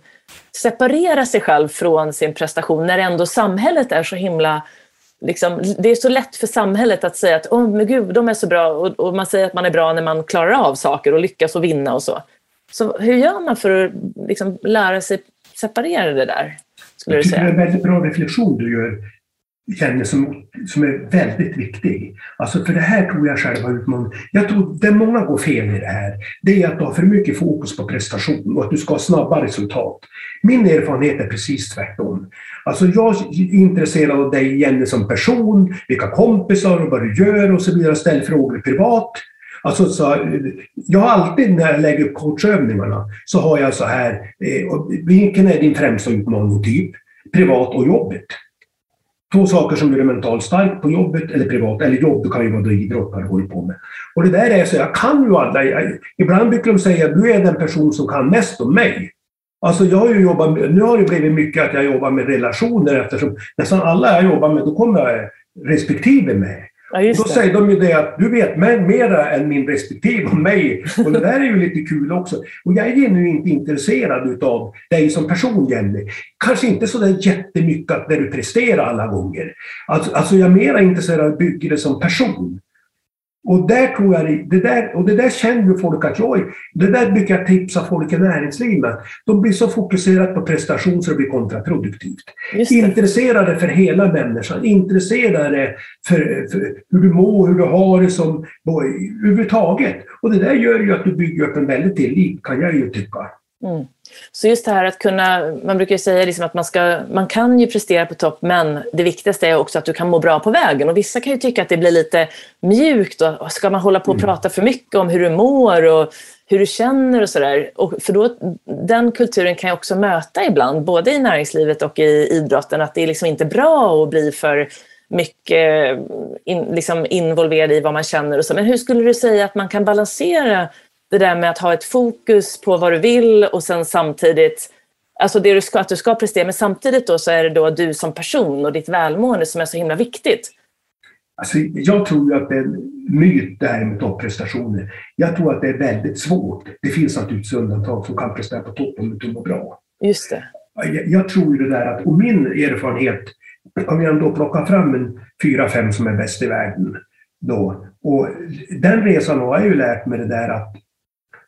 Speaker 1: separera sig själv från sin prestation när ändå samhället är så himla Liksom, det är så lätt för samhället att säga att oh, men gud, de är så bra och, och, man säger att man är bra när man klarar av saker och lyckas och vinna och så. Så hur gör man för att liksom, lära sig separera det där?
Speaker 2: Skulle jag tycker det är en väldigt bra reflektion du gör, Jenny, som, som är väldigt viktig. Alltså för det här tror jag själva utmaningen. Jag tror det många går fel i det här, det är att du har för mycket fokus på prestation och att du ska ha snabba resultat. Min erfarenhet är precis tvärtom. Alltså jag är intresserad av dig, Jenny, som person, vilka kompisar och vad du gör och så vidare. Ställ frågor privat. Alltså, så, jag har alltid när jag lägger upp coachövningarna så har jag så här, eh, vilken är din främsta utmaning typ? Privat och jobbet. Två saker som gör dig mentalt stark på jobbet eller privat, eller jobb, du kan ju vara idrottare och håller på med. Och det där är så, jag kan ju alla. Jag, ibland brukar de säga att du är den person som kan mest om mig. Alltså jag har ju jobbat med, nu har det blivit mycket att jag jobbar med relationer eftersom nästan alla jag jobbar med, då kommer jag respektive med. Ja, då det. säger de ju det att du vet mera än min respektive om mig. Och det där är ju lite kul också. Och jag är genuint intresserad utav dig som person, Jenny. Kanske inte så där jättemycket att när du presterar alla gånger. Alltså, alltså jag är mera intresserad av att bygga det som person. Och där tror jag, det där, och det där känner ju folk att jag Det där brukar jag tipsa folk i näringslivet De blir så fokuserade på prestation så det blir kontraproduktivt. Intresserade för hela människan, intresserade för, för, hur du mår, hur du har det som överhuvudtaget. Och det där gör ju att du bygger upp en väldig tillit, kan jag ju tycka. Mm.
Speaker 1: Så just det här att kunna, man brukar ju säga liksom att man, ska, man kan ju prestera på topp men det viktigaste är också att du kan må bra på vägen. Och vissa kan ju tycka att det blir lite mjukt och ska man hålla på och mm. prata för mycket om hur du mår och hur du känner och sådär. För då, den kulturen kan jag också möta ibland, både i näringslivet och i idrotten, att det är liksom inte bra att bli för mycket in, liksom involverad i vad man känner och så. Men hur skulle du säga att man kan balansera det där med att ha ett fokus på vad du vill och sen samtidigt Alltså det du ska, att du ska prestera, men samtidigt då så är det då du som person och ditt välmående som är så himla viktigt.
Speaker 2: Alltså, jag tror att det är en myt det här med topprestationer. Jag tror att det är väldigt svårt. Det finns naturligtvis undantag som kan prestera på topp om du mår bra.
Speaker 1: Just det.
Speaker 2: Jag, jag tror ju det där att, och min erfarenhet, om jag ändå plockar fram en fyra, fem som är bäst i världen, då, och den resan har jag ju lärt mig det där att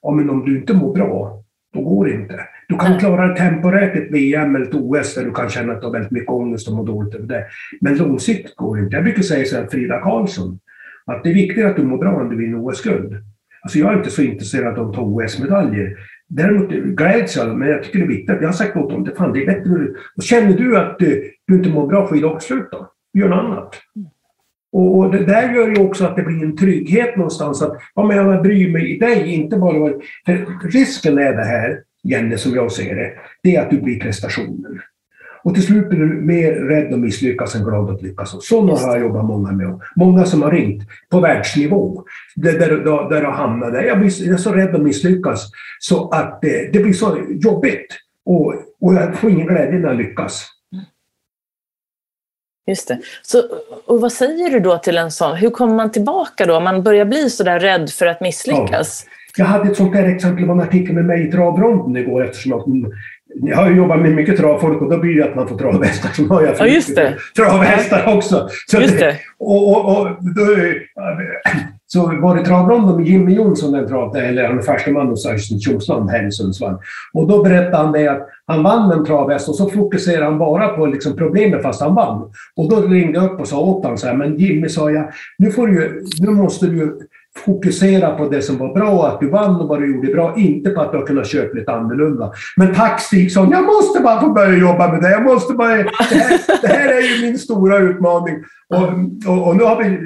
Speaker 2: ja, men om du inte mår bra, då går det inte. Du kan klara temporärt ett VM eller ett OS där du kan känna att du har väldigt mycket ångest och mår dåligt över det. Men långsiktigt går det inte. Jag brukar säga så här, Frida Karlsson, att det är viktigt att du mår bra om du vinner OS-guld. Alltså jag är inte så intresserad av att ta OS-medaljer. Däremot gläds jag, men jag tycker det är viktigt. Jag har sagt åt dem, det, fan, det är bättre. Och känner du att du, du inte mår bra, skidåkslut då. Gör något annat. Och det där gör ju också att det blir en trygghet någonstans att ja, men jag bryr mig i dig, inte bara... För risken är det här, Jenny, som jag ser det, det är att du blir prestationen. Och till slut blir du mer rädd att misslyckas än glad att lyckas. Sådana har jag jobbat många med. Många som har ringt på världsnivå. Där, där, där, där jag hamnade. Jag, blir, jag är så rädd att misslyckas så att det, det blir så jobbigt. Och, och jag får ingen glädje när jag lyckas.
Speaker 1: Just det. Så, och vad säger du då till en sån? Hur kommer man tillbaka då? Om man börjar bli så där rädd för att misslyckas?
Speaker 2: Ja. Jag hade ett sånt där exempel, var en artikel med mig i travronden igår eftersom att jag har jobbat med mycket travfolk och då blir det att man får travhästar. Så har jag
Speaker 1: ja, just det.
Speaker 2: travhästar också. Så
Speaker 1: just det.
Speaker 2: Och, och, och då, så var det travronden med Jimmy Jonsson, den travde, eller han är första man hos Östen Tjomsland här i Sundsvall. Och då berättade han det att han vann en travhäst och så fokuserade han bara på liksom problemet fast han vann. Och då ringde jag upp och sa åt honom så här, men Jimmy sa jag, nu, får du, nu måste du fokusera på det som var bra, att du vann och vad du gjorde bra, inte på att du har kunnat köpa lite annorlunda. Men tack Stig, jag måste bara få börja jobba med det. Jag måste bara, det, här, det här är ju min stora utmaning. Och, och, och, nu har vi,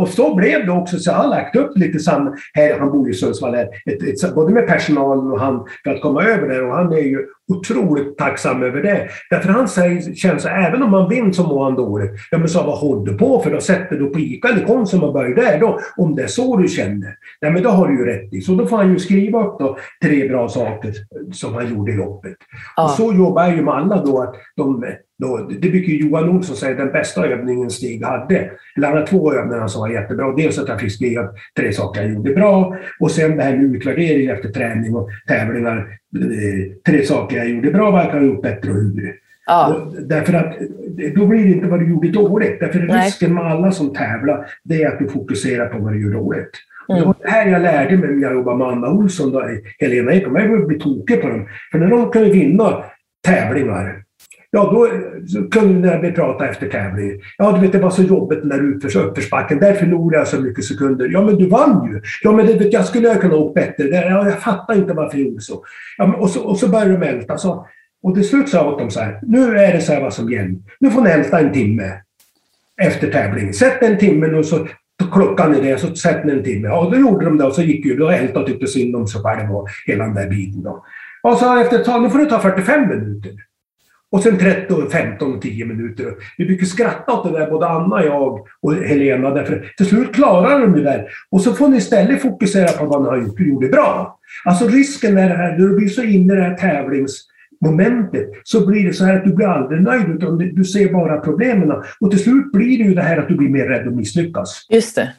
Speaker 2: och så blev det också, så jag har lagt upp lite sam, här, han bor i Sundsvall, här, ett, ett, både med personalen och han för att komma över där och han är ju otroligt tacksam över det. Därför han säger, känner så även om man vinner så mår han dåligt. Ja men så vad håller du på för? Då sätter du på ICA eller Konsum och börjar där då. Om det är så du känner. Ja men då har du ju rätt i. Så då får han ju skriva upp då tre bra saker som han gjorde i loppet. Ja. Och så jobbar jag ju med alla då att de då, det brukar Johan Olsson säga, den bästa övningen Stig hade. Eller han har två övningar som var jättebra. Dels att jag fick skriva tre saker jag gjorde bra och sen det här med utvärdering efter träning och tävlingar. Eh, tre saker jag gjorde bra, vad jag kan ha gjort bättre och hur. Ja. Därför att då blir det inte vad du gjorde dåligt. Därför Nej. risken med alla som tävlar, det är att du fokuserar på vad du gör dåligt. Mm. Det var det här jag lärde mig när jag jobbade med Anna Olsson och Helena Ekholm. Jag började bli tokig på dem. För när de kunde vinna tävlingar, Ja, då kunde vi prata efter tävlingen. Ja, du vet, det var så jobbigt den där uppförsbacken. Där förlorade jag så mycket sekunder. Ja, men du vann ju. Ja, men det, vet, jag skulle ha kunnat åka bättre. Ja, jag fattar inte varför jag gjorde så. Ja, och, så och så började de älta. Så, och till slut sa jag åt dem så här. Nu är det så här vad som gäller. Nu får ni älta en timme efter tävlingen. Sätt en timme nu så klockan är det, så sätt ni en timme. Ja, då gjorde de det och så gick ju, Och ältade och tyckte synd om sig själva och hela den där biten. Då. Och så efter ett tag, nu får du ta 45 minuter. Och sen 13, 15 och 10 minuter. Vi brukar skratta åt det där, både Anna, jag och Helena. Därför till slut klarar de det där. Och så får ni istället fokusera på vad ni har gjort, gjorde bra. Alltså risken är det här, när du blir så inne i det här tävlingsmomentet så blir det så här att du blir aldrig nöjd utan du ser bara problemen. Och till slut blir det ju det här att du blir mer rädd att misslyckas.
Speaker 1: Just det.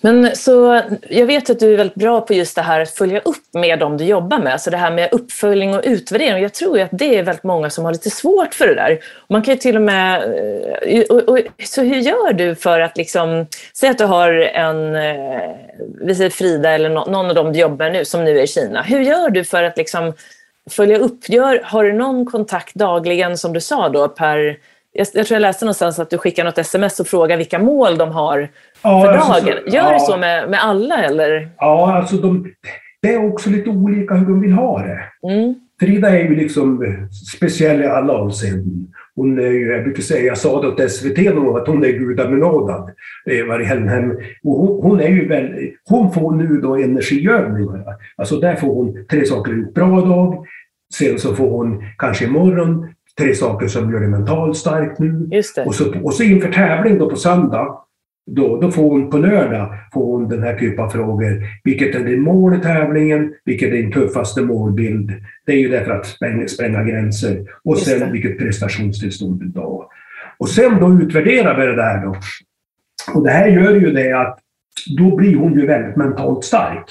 Speaker 1: Men så, jag vet att du är väldigt bra på just det här att följa upp med dem du jobbar med. Alltså det här med uppföljning och utvärdering. Jag tror att det är väldigt många som har lite svårt för det där. Man kan ju till och med... Eh, och, och, så hur gör du för att liksom... Säg att du har en... Eh, vi säger Frida eller någon av dem du jobbar med nu som nu är i Kina. Hur gör du för att liksom följa upp? Gör, har du någon kontakt dagligen som du sa då per jag, jag tror jag läste någonstans att du skickar något sms och frågar vilka mål de har ja, för alltså, dagen. Gör ja. du så med, med alla eller?
Speaker 2: Ja, alltså de, det är också lite olika hur de vill ha det. Mm. Frida är ju liksom speciell i alla avseenden. Hon är ju, jag brukar säga, jag sa det åt SVT någon gång, att hon är gudabenådad. Hon, hon är ju väl, hon får nu då energiövningar. Alltså där får hon tre saker gjort bra dag. Sen så får hon kanske imorgon tre saker som gör dig mentalt stark nu. Och, så, och så inför tävling då på söndag, då, då får hon på lördag får hon den här typen av frågor. Vilket är din mål i tävlingen? Vilket är din tuffaste målbild? Det är ju därför att spränga, spränga gränser. Och Just sen det. vilket prestationstillstånd då. Och sen då utvärderar vi det där då. Och det här gör ju det att då blir hon ju väldigt mentalt stark.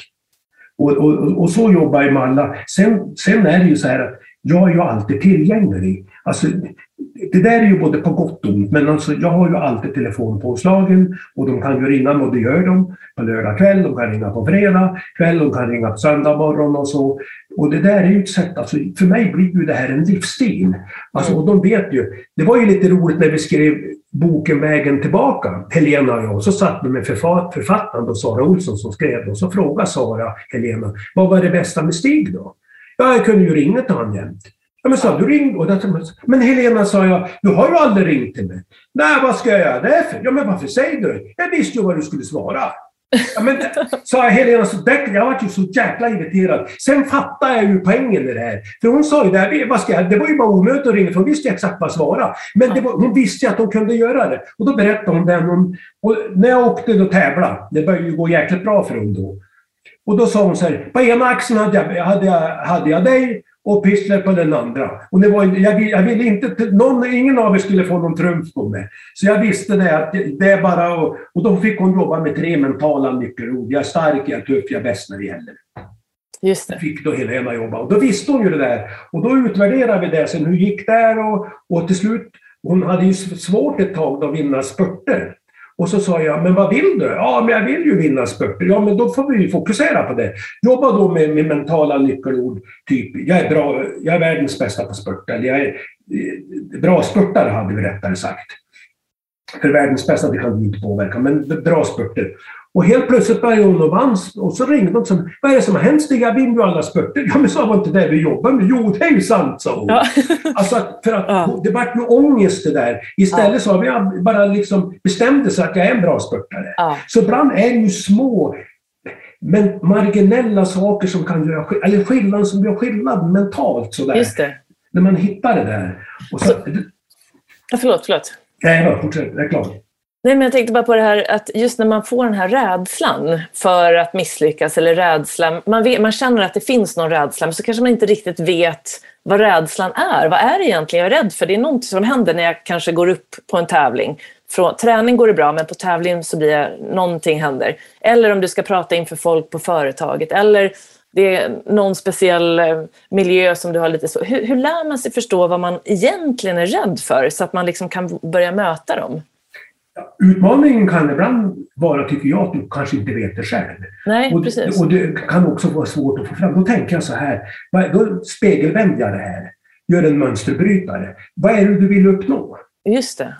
Speaker 2: Och, och, och så jobbar ju med alla. Sen, sen är det ju så här att jag är ju alltid tillgänglig. Alltså, det där är ju både på gott och ont, men alltså, jag har ju alltid telefonpåslagen och de kan ju ringa och det gör de på lördag kväll, de kan ringa på fredag kväll, de kan ringa på söndag morgon och så. Och det där är ju ett sätt, alltså, för mig blir ju det här en livsstil. Alltså, och de vet ju, det var ju lite roligt när vi skrev boken Vägen tillbaka, Helena och jag, så satt vi med författaren Sara Olsson som skrev och så frågade Sara Helena, vad var det bästa med Stig då? Ja, jag kunde ju ringa till honom jämt. Ja, men sa du ring Men Helena, sa jag, du har ju aldrig ringt till mig. Nej, vad ska jag göra det för? Ja, men varför säger du Jag visste ju vad du skulle svara. Ja, men, sa Helena, så där, jag var ju så jäkla irriterad. Sen fattade jag ju poängen i det här. För hon sa ju det, vad ska jag, det var ju bara onödigt att ringa för hon visste ju exakt vad jag svara. Men var, hon visste ju att hon kunde göra det. Och då berättade hon det. Hon, och när jag åkte och tävlade, det började ju gå jäkligt bra för hon då. Och då sa hon så här, på ena axeln hade jag, hade jag, hade jag dig och Pissler på den andra. Och det var, jag, jag ville inte, någon, ingen av er skulle få någon trumf på mig. Så jag visste det att det är bara och, och då fick hon jobba med tre mentala nyckelord. Jag är stark, jag är tuff, jag är bäst när det gäller.
Speaker 1: Just det.
Speaker 2: fick då Helena jobba. Och då visste hon ju det där. Och då utvärderade vi det sen. Hur gick det? Och, och till slut, hon hade ju svårt ett tag att vinna spurter. Och så sa jag, men vad vill du? Ja, men jag vill ju vinna spurter. Ja, men då får vi fokusera på det. Jobba då med, med mentala nyckelord. Typ, jag är, bra, jag är världens bästa på spurt. Eller jag är eh, bra spurtare, hade vi rättare sagt. För världens bästa, det kan vi inte påverka, men bra spurter. Och helt plötsligt började hon och vann och så ringde hon och sa Vad är det som har hänt Stig? Jag vinner ju alla spurter. Ja men sa var inte det vi jobbar med? Jo, det är ju sant, sa hon. Ja. alltså för att ja. det vart ju ångest det där. Istället ja. så har vi bara liksom bestämde sig att jag är en bra spurtare. Ja. Så ibland är det ju små men marginella saker som kan göra eller skillnad som gör skillnad mentalt. Sådär.
Speaker 1: Just det.
Speaker 2: När man hittar det där. Och så, så,
Speaker 1: ja, förlåt, förlåt.
Speaker 2: Nej, fortsätt. Jag är klar.
Speaker 1: Nej, men jag tänkte bara på det här att just när man får den här rädslan för att misslyckas eller rädslan, man, vet, man känner att det finns någon rädsla men så kanske man inte riktigt vet vad rädslan är. Vad är det egentligen jag är rädd för? Det är någonting som händer när jag kanske går upp på en tävling. Från, träning går det bra men på tävling så blir jag, någonting händer. Eller om du ska prata inför folk på företaget eller det är någon speciell eh, miljö som du har lite så. Hur, hur lär man sig förstå vad man egentligen är rädd för så att man liksom kan börja möta dem?
Speaker 2: Utmaningen kan ibland vara, tycker jag, att du kanske inte vet det själv.
Speaker 1: Nej,
Speaker 2: och,
Speaker 1: precis.
Speaker 2: och det kan också vara svårt att få fram. Då tänker jag så här, då spegelvänder jag det här. Gör en mönsterbrytare. Vad är det du vill uppnå?
Speaker 1: Just det.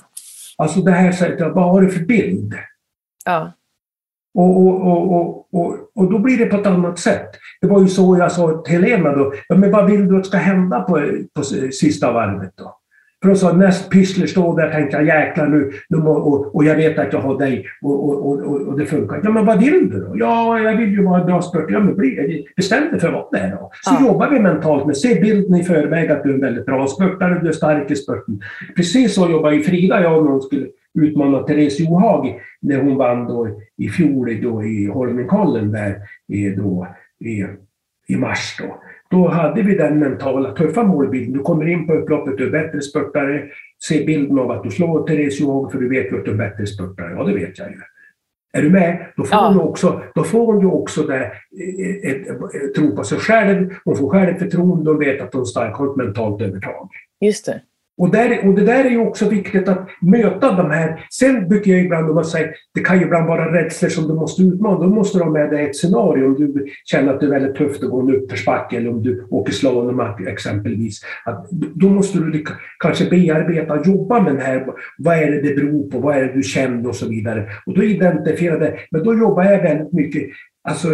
Speaker 2: Alltså det här, vad har du för bild?
Speaker 1: Ja.
Speaker 2: Och, och, och, och, och, då blir det på ett annat sätt. Det var ju så jag sa till Helena då, ja, men vad vill du att ska hända på, på sista varvet då? För sa näst Pissler står där tänkte jag jäklar nu, nu och, och jag vet att jag har dig och, och, och, och det funkar. Ja men vad vill du då? Ja, jag vill ju vara en bra spurt. Ja men bli, bestäm dig för vad det är då. Så ja. jobbar vi mentalt med, se bilden i förväg att du är en väldigt bra spurtare, du är stark i spurten. Precis så jobbar ju Frida jag när hon skulle utmana Therese Johaug när hon vann då i fjol då i Holmenkollen där då i, i mars då. Då hade vi den mentala tuffa målbilden. Du kommer in på upploppet, du är bättre spurtare. Se bilden av att du slår Therese Johaug för du vet ju att du är bättre spurtare. Ja, det vet jag ju. Är du med? Då får, ja. hon, också, då får hon ju också det, ett, ett, ett, tro på sig själv. Hon får självförtroende och vet att hon har ett mentalt övertag.
Speaker 1: Just det.
Speaker 2: Och, där, och det där är ju också viktigt att möta de här. Sen brukar jag ibland, man säger, det kan ju ibland vara rädslor som du måste utmana. Då måste du ha med dig ett scenario. Om du känner att det är väldigt tufft att gå en uppförsbacke eller om du åker slalom exempelvis. Att, då måste du kanske bearbeta, jobba med det här. Vad är det det beror på? Vad är det du känner och så vidare. Och då identifierar det. Men då jobbar jag väldigt mycket alltså,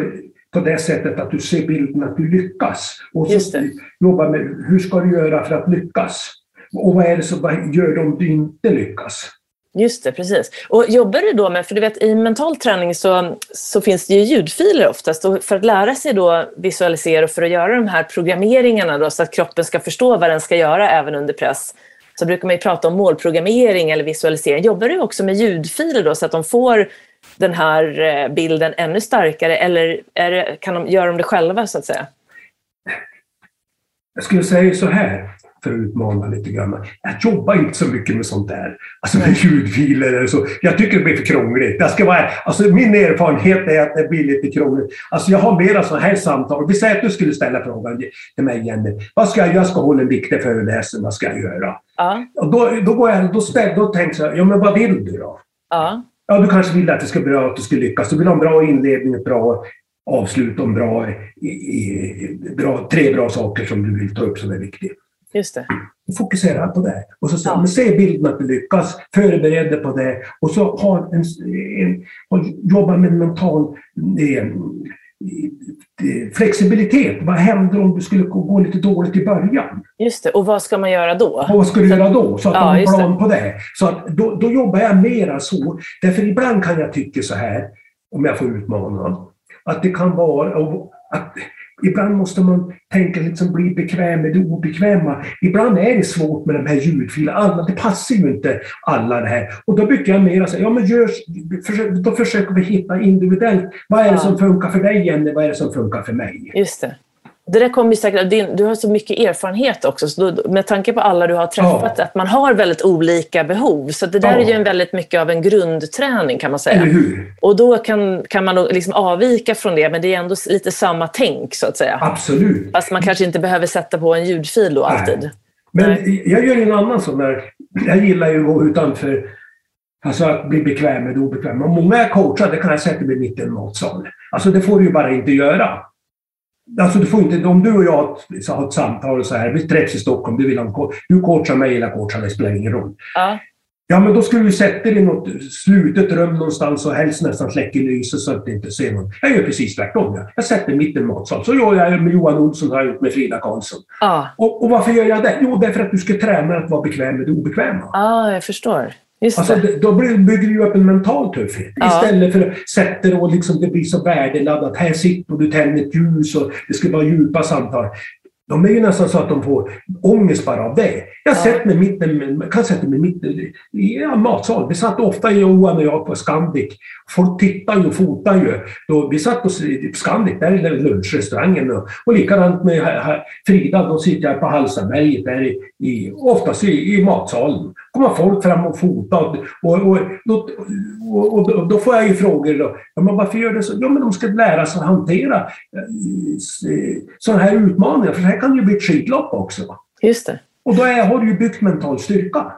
Speaker 2: på det sättet att du ser bilden att du lyckas. Och så jobbar med hur ska du göra för att lyckas. Och vad är det som gör det om du inte lyckas?
Speaker 1: Just det, precis. Och jobbar du då med, för du vet i mental träning så, så finns det ju ljudfiler oftast och för att lära sig då visualisera och för att göra de här programmeringarna då så att kroppen ska förstå vad den ska göra även under press så brukar man ju prata om målprogrammering eller visualisering. Jobbar du också med ljudfiler då så att de får den här eh, bilden ännu starkare eller det, kan de, gör de det själva så att säga?
Speaker 2: Jag skulle säga så här, för att utmana lite grann. Jag jobbar inte så mycket med sånt där. Alltså med ljudfiler eller så. Jag tycker det blir för krångligt. Jag ska vara, alltså min erfarenhet är att det blir lite krångligt. Alltså jag har mera sådana här samtal. Vi säger att du skulle ställa frågan till mig Jenny. Vad ska jag göra? Jag ska hålla en viktig föreläsning. Vad ska jag göra?
Speaker 1: Ja.
Speaker 2: Och då, då, går jag, då, ställ, då tänker jag, ja men vad vill du då?
Speaker 1: Ja.
Speaker 2: Ja, du kanske vill att det ska bli bra, att du ska lyckas. Du vill ha en bra inledning, ett bra avslut och bra, i, i, bra, tre bra saker som du vill ta upp som är viktiga.
Speaker 1: Just det.
Speaker 2: Fokusera på det. Och så ja. se bilden att du lyckas, förbered dig på det och så ha en, en, jobba med mental eh, flexibilitet. Vad händer om du skulle gå lite dåligt i början?
Speaker 1: Just det, och vad ska man göra då?
Speaker 2: vad ska du göra då? Så att ja, man har en plan på det. Så att då, då jobbar jag mera så. Därför ibland kan jag tycka så här, om jag får utmana, att det kan vara att Ibland måste man tänka liksom bli bekväm med det obekväma. Ibland är det svårt med de här ljudfilerna. det passar ju inte alla det här. Och då brukar jag mer säga, ja men gör, då försöker vi hitta individuellt. Vad är det som funkar för dig Jenny? Vad är det som funkar för mig?
Speaker 1: Just det. Det där kommer säkert, din, du har så mycket erfarenhet också, så då, med tanke på alla du har träffat, ja. att man har väldigt olika behov. Så det där ja. är ju en väldigt mycket av en grundträning kan man säga.
Speaker 2: Eller hur?
Speaker 1: Och då kan, kan man liksom avvika från det, men det är ändå lite samma tänk så att säga.
Speaker 2: Absolut.
Speaker 1: Fast man kanske inte behöver sätta på en ljudfil då alltid. Nej.
Speaker 2: Men Nej. jag gör en annan sån där, jag gillar ju att gå utanför Alltså att bli bekväm med det obekväma. Många är coachade kan jag sätta mig mitt i en matsal. Alltså det får du ju bara inte göra. Alltså du får inte, om du och jag har ett samtal så här, vi träffas i Stockholm, du vill ha du coachar mig eller coachar mig, spelar ingen roll.
Speaker 1: Ja.
Speaker 2: Ja, men då skulle du sätta dig i något slutet rum någonstans och helst nästan släcka lyset så att du inte ser någon. Jag gör precis tvärtom. Jag, jag sätter mitt i en matsal. Så gör jag med Johan Olsson har jag gjort med Frida Karlsson.
Speaker 1: Ja.
Speaker 2: Och, och, varför gör jag det? Jo, därför att du ska träna att vara bekväm med det obekväma.
Speaker 1: Ja, jag förstår. Just
Speaker 2: alltså, det. Då bygger du upp en mental tuffhet. Ja. Istället för att sätta dig och liksom, det blir så värdeladdat. Här sitter du, tänder ett ljus och det ska vara djupa samtal. De är ju nästan så att de får ångest bara av det. Jag ja. mig mitten, kan sätta mig mitt i en matsal. Vi satt ofta, Johan och jag, på Scandic. Folk tittar ju och fotar ju. Då, vi satt på Scandic, där är lunchrestaurangen. Och, och likadant med Frida, då sitter jag på Hallstaberget, där i, i, oftast i, i matsalen kommer folk fram och fotar. Och, och, och, och, och, då får jag ju frågor. Då, ja, men varför gör det så? Ja, men de ska lära sig att hantera eh, sådana här utmaningar. För det här kan ju bli ett skidlopp också.
Speaker 1: Just det.
Speaker 2: Och då är, har du ju byggt mental styrka.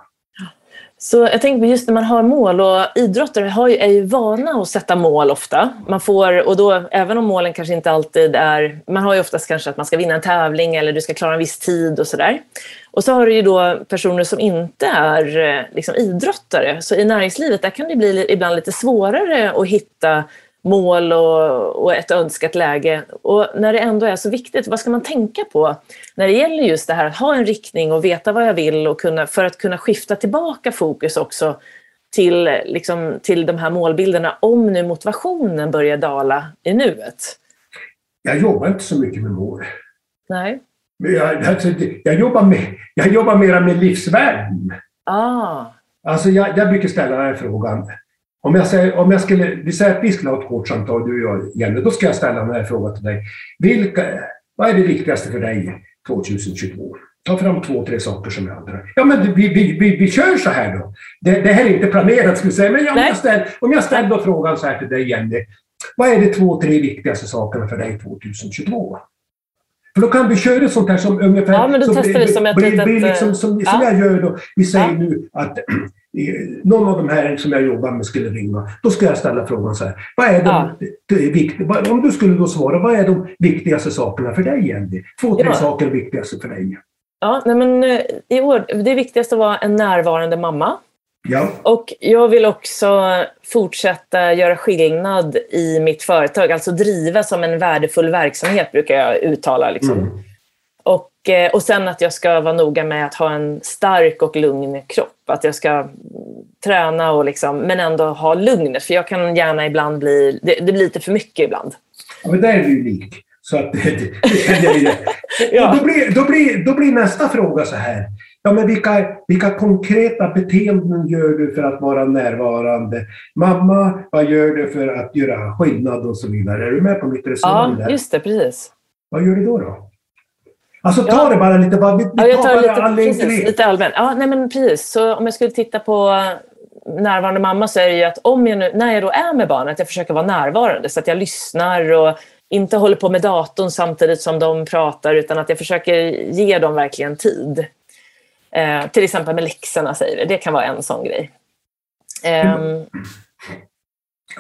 Speaker 1: Så jag tänker på just när man har mål och idrottare har ju, är ju vana att sätta mål ofta. Man får, och då, även om målen kanske inte alltid är... Man har ju oftast kanske att man ska vinna en tävling eller du ska klara en viss tid och sådär. Och så har du ju då personer som inte är eh, liksom, idrottare. Så i näringslivet där kan det bli ibland lite svårare att hitta mål och, och, ett önskat läge. Och när det ändå är så viktigt, vad ska man tänka på när det gäller just det här att ha en riktning och veta vad jag vill och kunna, för att kunna skifta tillbaka fokus också till, liksom, till de här målbilderna om nu motivationen börjar dala i nuet?
Speaker 2: Jag jobbar inte så mycket med mål.
Speaker 1: Nej.
Speaker 2: Jag, alltså, jag, jobbar, med, jag jobbar mera med livsvärden.
Speaker 1: Ah.
Speaker 2: Alltså jag, jag brukar ställa den här frågan. Om jag, säger, om jag skulle, vi säger att vi skulle ha ett coachsamtal, du och jag, Jenny, då ska jag ställa den här frågan till dig. Vilka, vad är det viktigaste för dig 2022? Ta fram två, tre saker som jag undrar. Ja, men vi, vi, vi, vi kör så här då. Det, det här är inte planerat, skulle jag säga. Men om jag, ställ, om jag ställer frågan så här till dig, Jenny. Vad är de två, tre viktigaste sakerna för dig 2022? För då kan vi köra ett sånt här som ungefär...
Speaker 1: Ja, men då testar vi som ett litet...
Speaker 2: Liksom, som, ja. som jag gör då. Vi säger ja. nu att någon av de här som jag jobbar med skulle ringa. Då ska jag ställa frågan så här. Vad är de, ja. om du skulle då svara, vad är de viktigaste sakerna för dig, Jenny? Två, tre ja. saker viktigaste för dig.
Speaker 1: Ja, nej men, eh, i år, det viktigaste var en närvarande mamma.
Speaker 2: Ja.
Speaker 1: Och jag vill också fortsätta göra skillnad i mitt företag, alltså driva som en värdefull verksamhet brukar jag uttala. Liksom. Mm. Och, eh, och sen att jag ska vara noga med att ha en stark och lugn kropp. Att jag ska träna och liksom, men ändå ha lugnet. För jag kan gärna ibland bli, det, det blir lite för mycket ibland.
Speaker 2: Ja, men där är du unik. Så att, det, det, ja. då, blir, då, blir, då blir nästa fråga så här. Ja, men vilka, vilka konkreta beteenden gör du för att vara närvarande? Mamma, vad gör du för att göra skillnad och så vidare? Är du med på mitt resonemang?
Speaker 1: Ja, just det, precis.
Speaker 2: Vad gör du då? då? Alltså ta ja. det bara lite, bara, vi, vi
Speaker 1: ja, jag tar, tar lite, precis, lite allmänt. Ja, nej men precis. Så om jag skulle titta på närvarande mamma så är det ju att om jag nu, när jag då är med barnet, att jag försöker vara närvarande så att jag lyssnar och inte håller på med datorn samtidigt som de pratar utan att jag försöker ge dem verkligen tid. Eh, till exempel med läxorna säger vi, det kan vara en sån grej. Eh,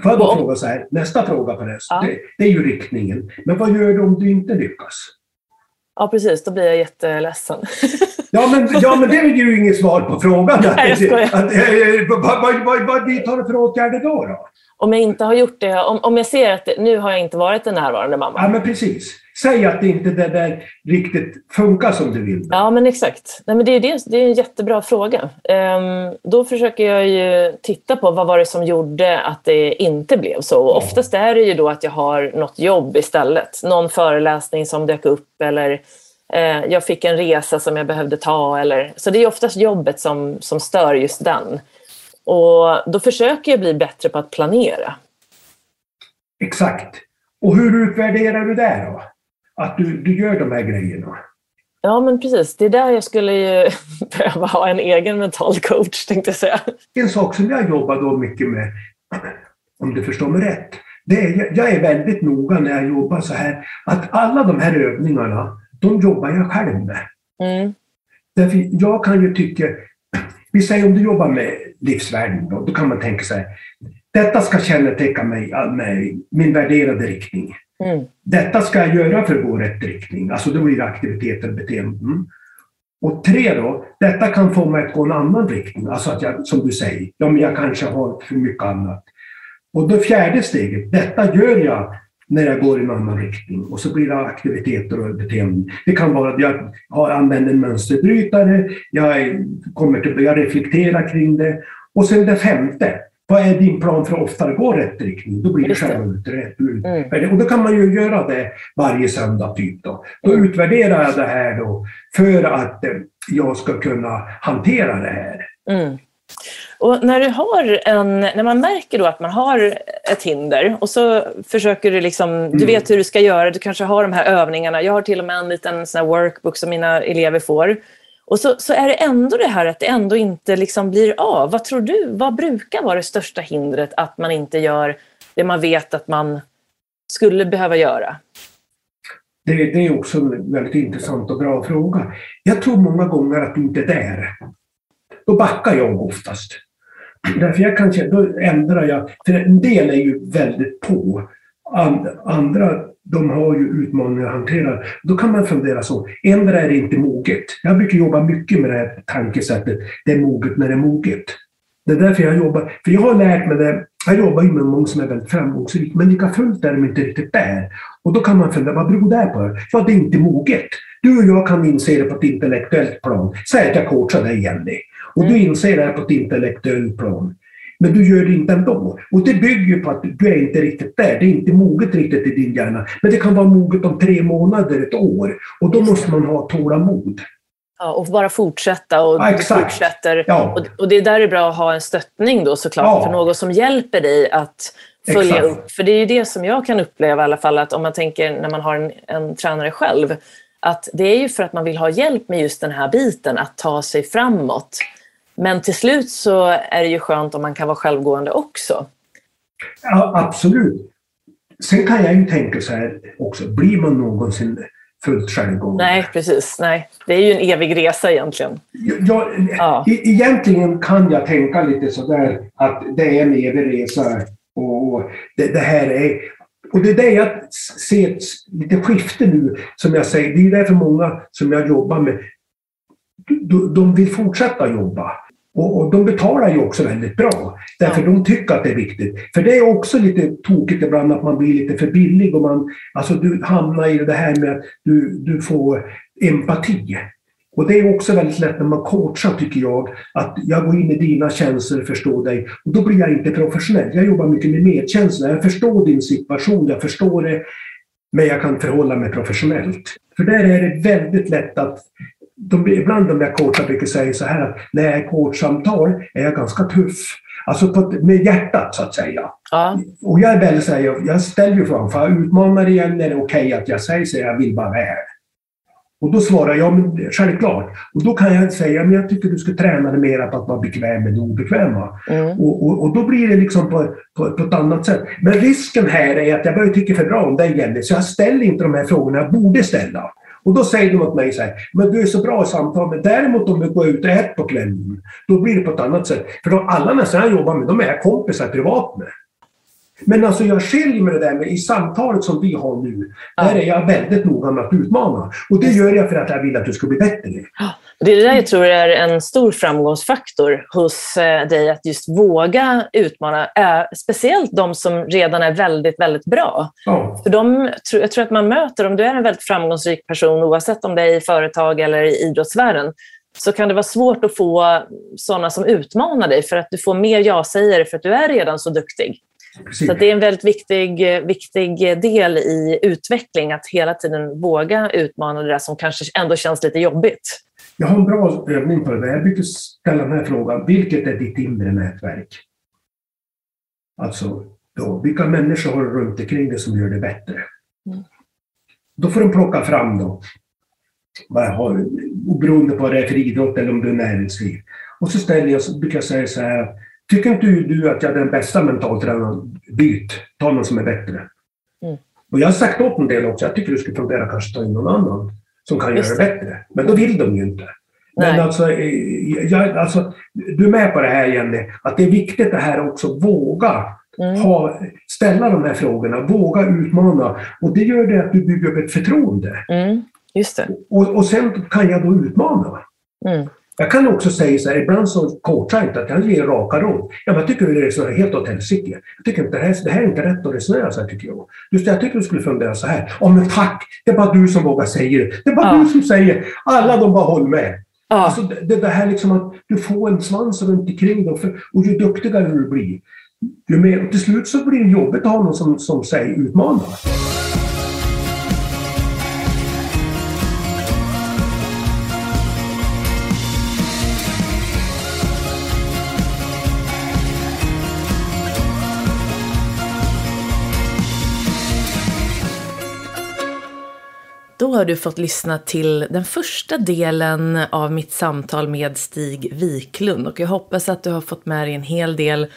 Speaker 2: Får jag då fråga så här, nästa fråga på det, ja. det, det är ju riktningen. Men vad gör du om du inte lyckas?
Speaker 1: Ja, precis. Då blir jag jätteledsen.
Speaker 2: Ja, men, ja, men det är ju inget svar på frågan.
Speaker 1: Nej, jag skojar.
Speaker 2: Att, eh, vad, vad, vad, vad vidtar du för åtgärder då? då?
Speaker 1: Om jag inte har gjort det, om, om jag ser att det, nu har jag inte varit en närvarande mamma.
Speaker 2: Ja, men precis. Säg att det inte det där riktigt funkar som du vill.
Speaker 1: Ja, men exakt. Nej, men det, är, det, det är en jättebra fråga. Um, då försöker jag ju titta på vad var det som gjorde att det inte blev så. Och oftast är det ju då att jag har något jobb istället. Någon föreläsning som dök upp eller eh, jag fick en resa som jag behövde ta. Eller, så det är oftast jobbet som, som stör just den. Och då försöker jag bli bättre på att planera.
Speaker 2: Exakt. Och hur utvärderar du det då? Att du, du gör de här grejerna.
Speaker 1: Ja, men precis. Det är där jag skulle ju behöva ha en egen mental coach, tänkte jag säga.
Speaker 2: En sak som jag jobbar då mycket med, om du förstår mig rätt, det är, jag är väldigt noga när jag jobbar så här, att alla de här övningarna, de jobbar jag själv med. Mm. Därför jag kan ju tycka, vi säger om du jobbar med livsvärden, då, då kan man tänka sig detta ska känneteckna mig, mig min värderade riktning. Mm. Detta ska jag göra för att gå rätt riktning. Alltså då blir det aktiviteter och beteenden. Mm. Och tre då, detta kan få mig att gå en annan riktning. Alltså att jag, som du säger, ja, men jag kanske har för mycket annat. Och det fjärde steget, detta gör jag när jag går i en annan riktning. Och så blir det aktiviteter och beteenden. Det kan vara att jag har använt en mönsterbrytare, jag, kommer till, jag reflekterar kring det. Och sen det femte, vad är din plan för att oftare gå rätt riktning? Då blir det självutvärdering. Mm. Och då kan man ju göra det varje söndag. Typ då. då mm. utvärderar jag det här då för att eh, jag ska kunna hantera det här. Mm.
Speaker 1: Och när, du har en, när man märker då att man har ett hinder och så försöker du liksom, du mm. vet hur du ska göra, du kanske har de här övningarna. Jag har till och med en liten sån workbook som mina elever får. Och så, så är det ändå det här att det ändå inte liksom blir av. Vad tror du, vad brukar vara det största hindret att man inte gör det man vet att man skulle behöva göra?
Speaker 2: Det, det är också en väldigt intressant och bra fråga. Jag tror många gånger att det inte är där. Då backar jag oftast. Därför jag kan, då ändrar jag, för en del är ju väldigt på. andra de har ju utmaningar att hantera. Då kan man fundera så, ändra är det inte moget. Jag brukar jobba mycket med det här tankesättet, det är moget när det är moget. Det är därför jag jobbar, för jag har lärt mig det, jag jobbar ju med många som är väldigt framgångsrika, men lika fullt är de inte riktigt där. Och då kan man fundera, vad beror det på? Ja, det är inte moget. Du och jag kan inse det på ett intellektuellt plan. Säg att jag coachar dig, Jenny. Och du mm. inser det här på ett intellektuellt plan. Men du gör det inte ändå. Och det bygger på att du är inte riktigt där. Det är inte moget riktigt i din hjärna. Men det kan vara moget om tre månader, ett år. Och då måste man ha tålamod.
Speaker 1: Ja, och bara fortsätta och ja, fortsätter. Ja. Och, och, det är där det är bra att ha en stöttning då såklart, ja. för någon som hjälper dig att följa exakt. upp. För det är ju det som jag kan uppleva i alla fall, att om man tänker när man har en, en tränare själv, att det är ju för att man vill ha hjälp med just den här biten, att ta sig framåt. Men till slut så är det ju skönt om man kan vara självgående också.
Speaker 2: Ja, absolut. Sen kan jag ju tänka så här också, blir man någonsin fullt självgående?
Speaker 1: Nej, precis. Nej. Det är ju en evig resa egentligen.
Speaker 2: Ja, ja. E egentligen kan jag tänka lite sådär att det är en evig resa och det, det här är och det är det jag ser ett lite skifte nu, som jag säger. Det är därför många som jag jobbar med, de vill fortsätta jobba. Och, och, de betalar ju också väldigt bra, därför de tycker att det är viktigt. För det är också lite tokigt ibland att man blir lite för billig och man, alltså du hamnar i det här med att du, du får empati. Och det är också väldigt lätt när man coachar, tycker jag, att jag går in i dina känslor, förstår dig. Och då blir jag inte professionell. Jag jobbar mycket med medkänsla. Jag förstår din situation, jag förstår det, men jag kan förhålla mig professionellt. För där är det väldigt lätt att de, ibland de jag coachar brukar säga så här att när jag är coachsamtal är jag ganska tuff. Alltså på, med hjärtat så att säga. Ja. Och jag är väldigt så här, jag, jag ställer ju frågan, för jag utmanar igen, är det okej okay att jag säger så jag vill bara väl? Och då svarar jag, men självklart. Och då kan jag säga, men jag tycker du ska träna dig mer på att vara bekväm med det obekväma. Mm. Och, och, och, då blir det liksom på, på, på, ett annat sätt. Men risken här är att jag börjar tycka för bra om dig Jenny, så jag ställer inte de här frågorna jag borde ställa. Och då säger de åt mig så här, men du är så bra i samtal, men däremot om du går ut och äter på kvällen, då blir det på ett annat sätt. För de, alla nästan jag jobbar med, de är jag kompisar privat med. Men alltså jag skiljer med det där med i samtalet som vi har nu, ja. där är jag väldigt noga med att utmana. Och det gör jag för att jag vill att du ska bli bättre.
Speaker 1: Ja. Det är det där jag tror är en stor framgångsfaktor hos eh, dig, att just våga utmana, speciellt de som redan är väldigt, väldigt bra. Ja. För de, jag tror att man möter, om du är en väldigt framgångsrik person, oavsett om det är i företag eller i idrottsvärlden, så kan det vara svårt att få sådana som utmanar dig, för att du får mer ja-sägare för att du är redan så duktig. Precis. Så det är en väldigt viktig, viktig del i utveckling, att hela tiden våga utmana det där som kanske ändå känns lite jobbigt.
Speaker 2: Jag har en bra övning på det. Jag brukar ställa den här frågan. Vilket är ditt inre nätverk? Alltså, då, vilka människor har du runt omkring dig som gör det bättre? Mm. Då får de plocka fram då, vad har, beroende på vad det är för idrott eller om det är näringsliv. Och så ställer jag, så brukar jag säga så här, tycker inte du att jag är den bästa mentaltränaren? Byt, ta någon som är bättre. Mm. Och jag har sagt åt en del också, jag tycker du skulle fundera kanske ta in någon annan som kan Just göra det bättre. Men då vill de ju inte. Men alltså, eh, jag, alltså, du är med på det här Jenny, att det är viktigt det här också, våga mm. ha, ställa de här frågorna, våga utmana. Och det gör det att du bygger upp ett förtroende.
Speaker 1: Mm. Just det.
Speaker 2: Och, och sen kan jag då utmana. Mm. Jag kan också säga så här, ibland så coachar jag inte, att jag ger raka råd. Ja, men jag tycker du resonerar helt åt helsike. Jag tycker inte det här, det här är inte rätt att resonera så här, tycker jag. Just det, jag tycker du skulle fundera så här. Ja, men tack! Det är bara du som vågar säga det. Det är bara ja. du som säger. Alla de bara håller med. Ja. Alltså, det, det här liksom att du får en svans runt omkring dig och, och ju duktigare du blir, ju mer, och till slut så blir det jobbigt att ha någon som, som säger utmanar.
Speaker 1: Då har du fått lyssna till den första delen av mitt samtal med Stig Wiklund och jag hoppas att du har fått med dig en hel del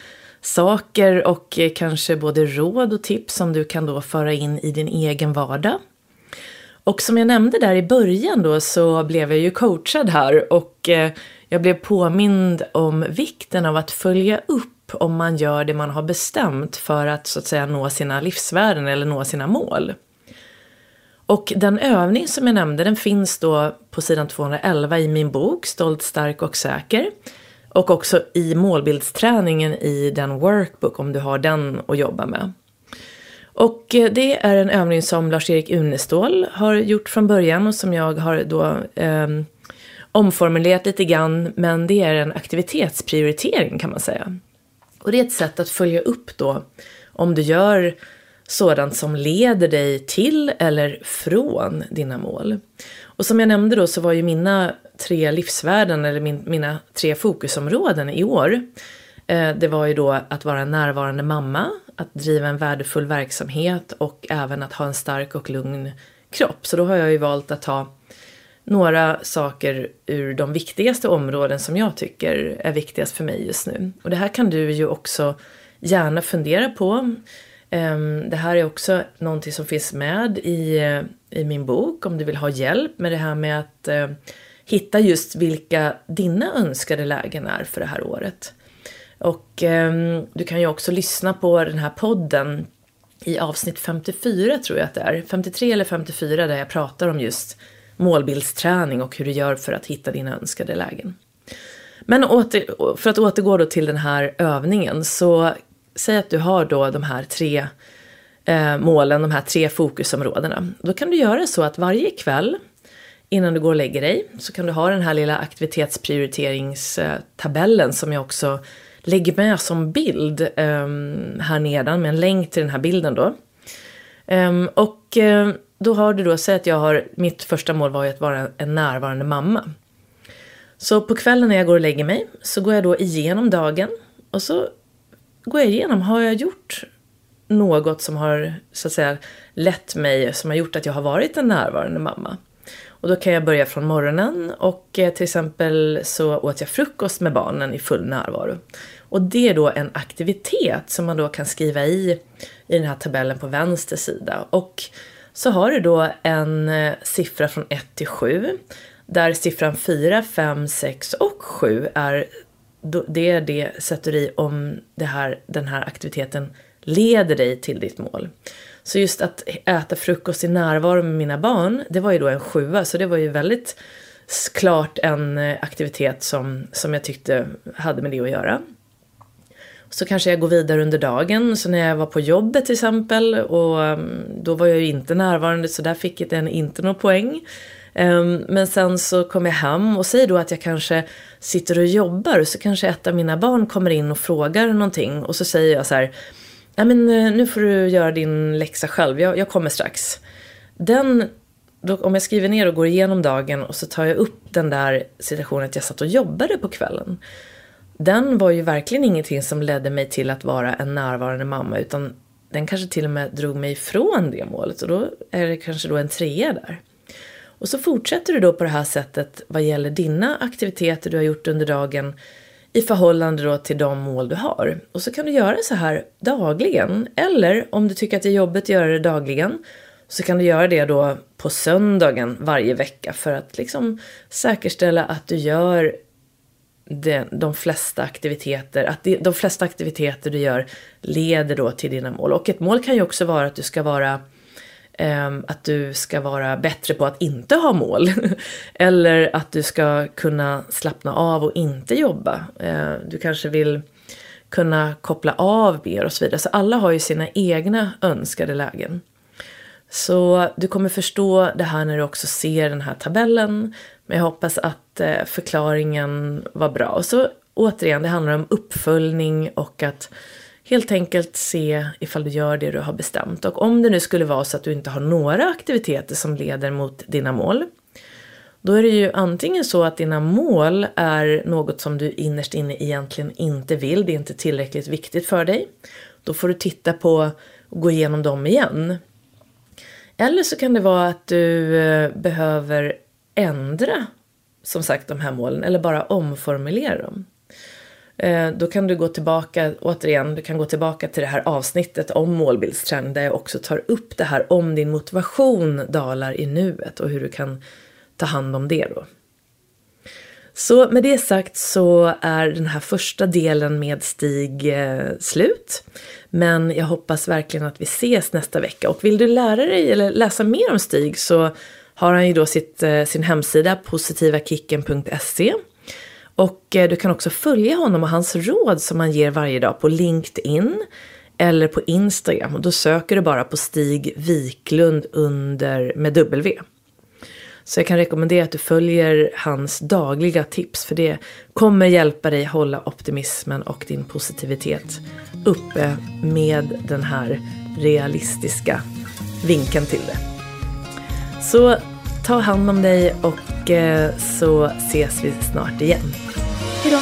Speaker 1: saker och kanske både råd och tips som du kan då föra in i din egen vardag. Och som jag nämnde där i början då så blev jag ju coachad här och eh, jag blev påmind om vikten av att följa upp om man gör det man har bestämt för att så att säga nå sina livsvärden eller nå sina mål. Och den övning som jag nämnde den finns då på sidan 211 i min bok Stolt, stark och säker. Och också i målbildsträningen i den workbook om du har den att jobba med. Och eh, det är en övning som Lars-Erik Unestål har gjort från början och som jag har då eh, omformulerat lite grann. Men det är en aktivitetsprioritering kan man säga. Och det är ett sätt att följa upp då om du gör sådant som leder dig till eller från dina mål. Och som jag nämnde då så var ju mina tre livsvärden, eller min, mina tre fokusområden i år, eh, det var ju då att vara en närvarande mamma, att driva en värdefull verksamhet och även att ha en stark och lugn kropp. Så då har jag ju valt att ta några saker ur de viktigaste områden som jag tycker är viktigast för mig just nu. Och det här kan du ju också gärna fundera på. Ehm, det här är också någonting som finns med i, eh, i min bok om du vill ha hjälp med det här med att eh, hitta just vilka dina önskade lägen är för det här året. Och ehm, du kan ju också lyssna på den här podden i avsnitt 54 tror jag att det är, 53 eller 54 där jag pratar om just målbildsträning och hur du gör för att hitta dina önskade lägen. Men åter, för att återgå då till den här övningen så säg att du har då de här tre eh, målen, de här tre fokusområdena. Då kan du göra så att varje kväll innan du går och lägger dig så kan du ha den här lilla aktivitetsprioriteringstabellen som jag också lägger med som bild eh, här nedan med en länk till den här bilden då. Eh, och eh, då har du då, säg att jag har, mitt första mål var ju att vara en närvarande mamma. Så på kvällen när jag går och lägger mig så går jag då igenom dagen och så går jag igenom, har jag gjort något som har så att säga lett mig, som har gjort att jag har varit en närvarande mamma? Och då kan jag börja från morgonen och eh, till exempel så åt jag frukost med barnen i full närvaro. Och det är då en aktivitet som man då kan skriva i, i den här tabellen på vänster sida. Och så har du då en eh, siffra från 1 till 7 där siffran 4, 5, 6 och 7 är det är det sätter i om det här, den här aktiviteten leder dig till ditt mål. Så just att äta frukost i närvaro med mina barn, det var ju då en sjua, så det var ju väldigt klart en eh, aktivitet som, som jag tyckte hade med det att göra. Så kanske jag går vidare under dagen, så när jag var på jobbet till exempel, och mm, då var jag ju inte närvarande, så där fick jag inte någon poäng. Ehm, men sen så kommer jag hem och säger då att jag kanske sitter och jobbar så kanske ett av mina barn kommer in och frågar någonting och så säger jag så här Nej men eh, nu får du göra din läxa själv, jag, jag kommer strax. Den, då, om jag skriver ner och går igenom dagen och så tar jag upp den där situationen att jag satt och jobbade på kvällen. Den var ju verkligen ingenting som ledde mig till att vara en närvarande mamma utan den kanske till och med drog mig ifrån det målet och då är det kanske då en trea där. Och så fortsätter du då på det här sättet vad gäller dina aktiviteter du har gjort under dagen i förhållande då till de mål du har. Och så kan du göra så här dagligen. Eller om du tycker att det är jobbigt att göra det dagligen så kan du göra det då på söndagen varje vecka för att liksom säkerställa att du gör de, de flesta aktiviteter, att de, de flesta aktiviteter du gör leder då till dina mål. Och ett mål kan ju också vara att du ska vara Ehm, att du ska vara bättre på att inte ha mål. Eller att du ska kunna slappna av och inte jobba. Ehm, du kanske vill kunna koppla av mer och så vidare. Så alla har ju sina egna önskade lägen. Så du kommer förstå det här när du också ser den här tabellen. Men jag hoppas att eh, förklaringen var bra. Och så återigen, det handlar om uppföljning och att Helt enkelt se ifall du gör det du har bestämt. Och om det nu skulle vara så att du inte har några aktiviteter som leder mot dina mål, då är det ju antingen så att dina mål är något som du innerst inne egentligen inte vill, det är inte tillräckligt viktigt för dig. Då får du titta på och gå igenom dem igen. Eller så kan det vara att du eh, behöver ändra, som sagt, de här målen eller bara omformulera dem. Eh, då kan du gå tillbaka, återigen, du kan gå tillbaka till det här avsnittet om målbildsträning där jag också tar upp det här om din motivation dalar i nuet och hur du kan ta hand om det då. Så med det sagt så är den här första delen med Stig eh, slut. Men jag hoppas verkligen att vi ses nästa vecka. Och vill du lära dig eller läsa mer om Stig så har han ju då sitt, eh, sin hemsida positivakicken.se och eh, du kan också följa honom och hans råd som han ger varje dag på LinkedIn eller på Instagram. Och då söker du bara på Stig Wiklund under med W. Så jag kan rekommendera att du följer hans dagliga tips för det kommer hjälpa dig hålla optimismen och din positivitet uppe med den här realistiska vinkeln till det. Så ta hand om dig och eh, så ses vi snart igen. Hejdå!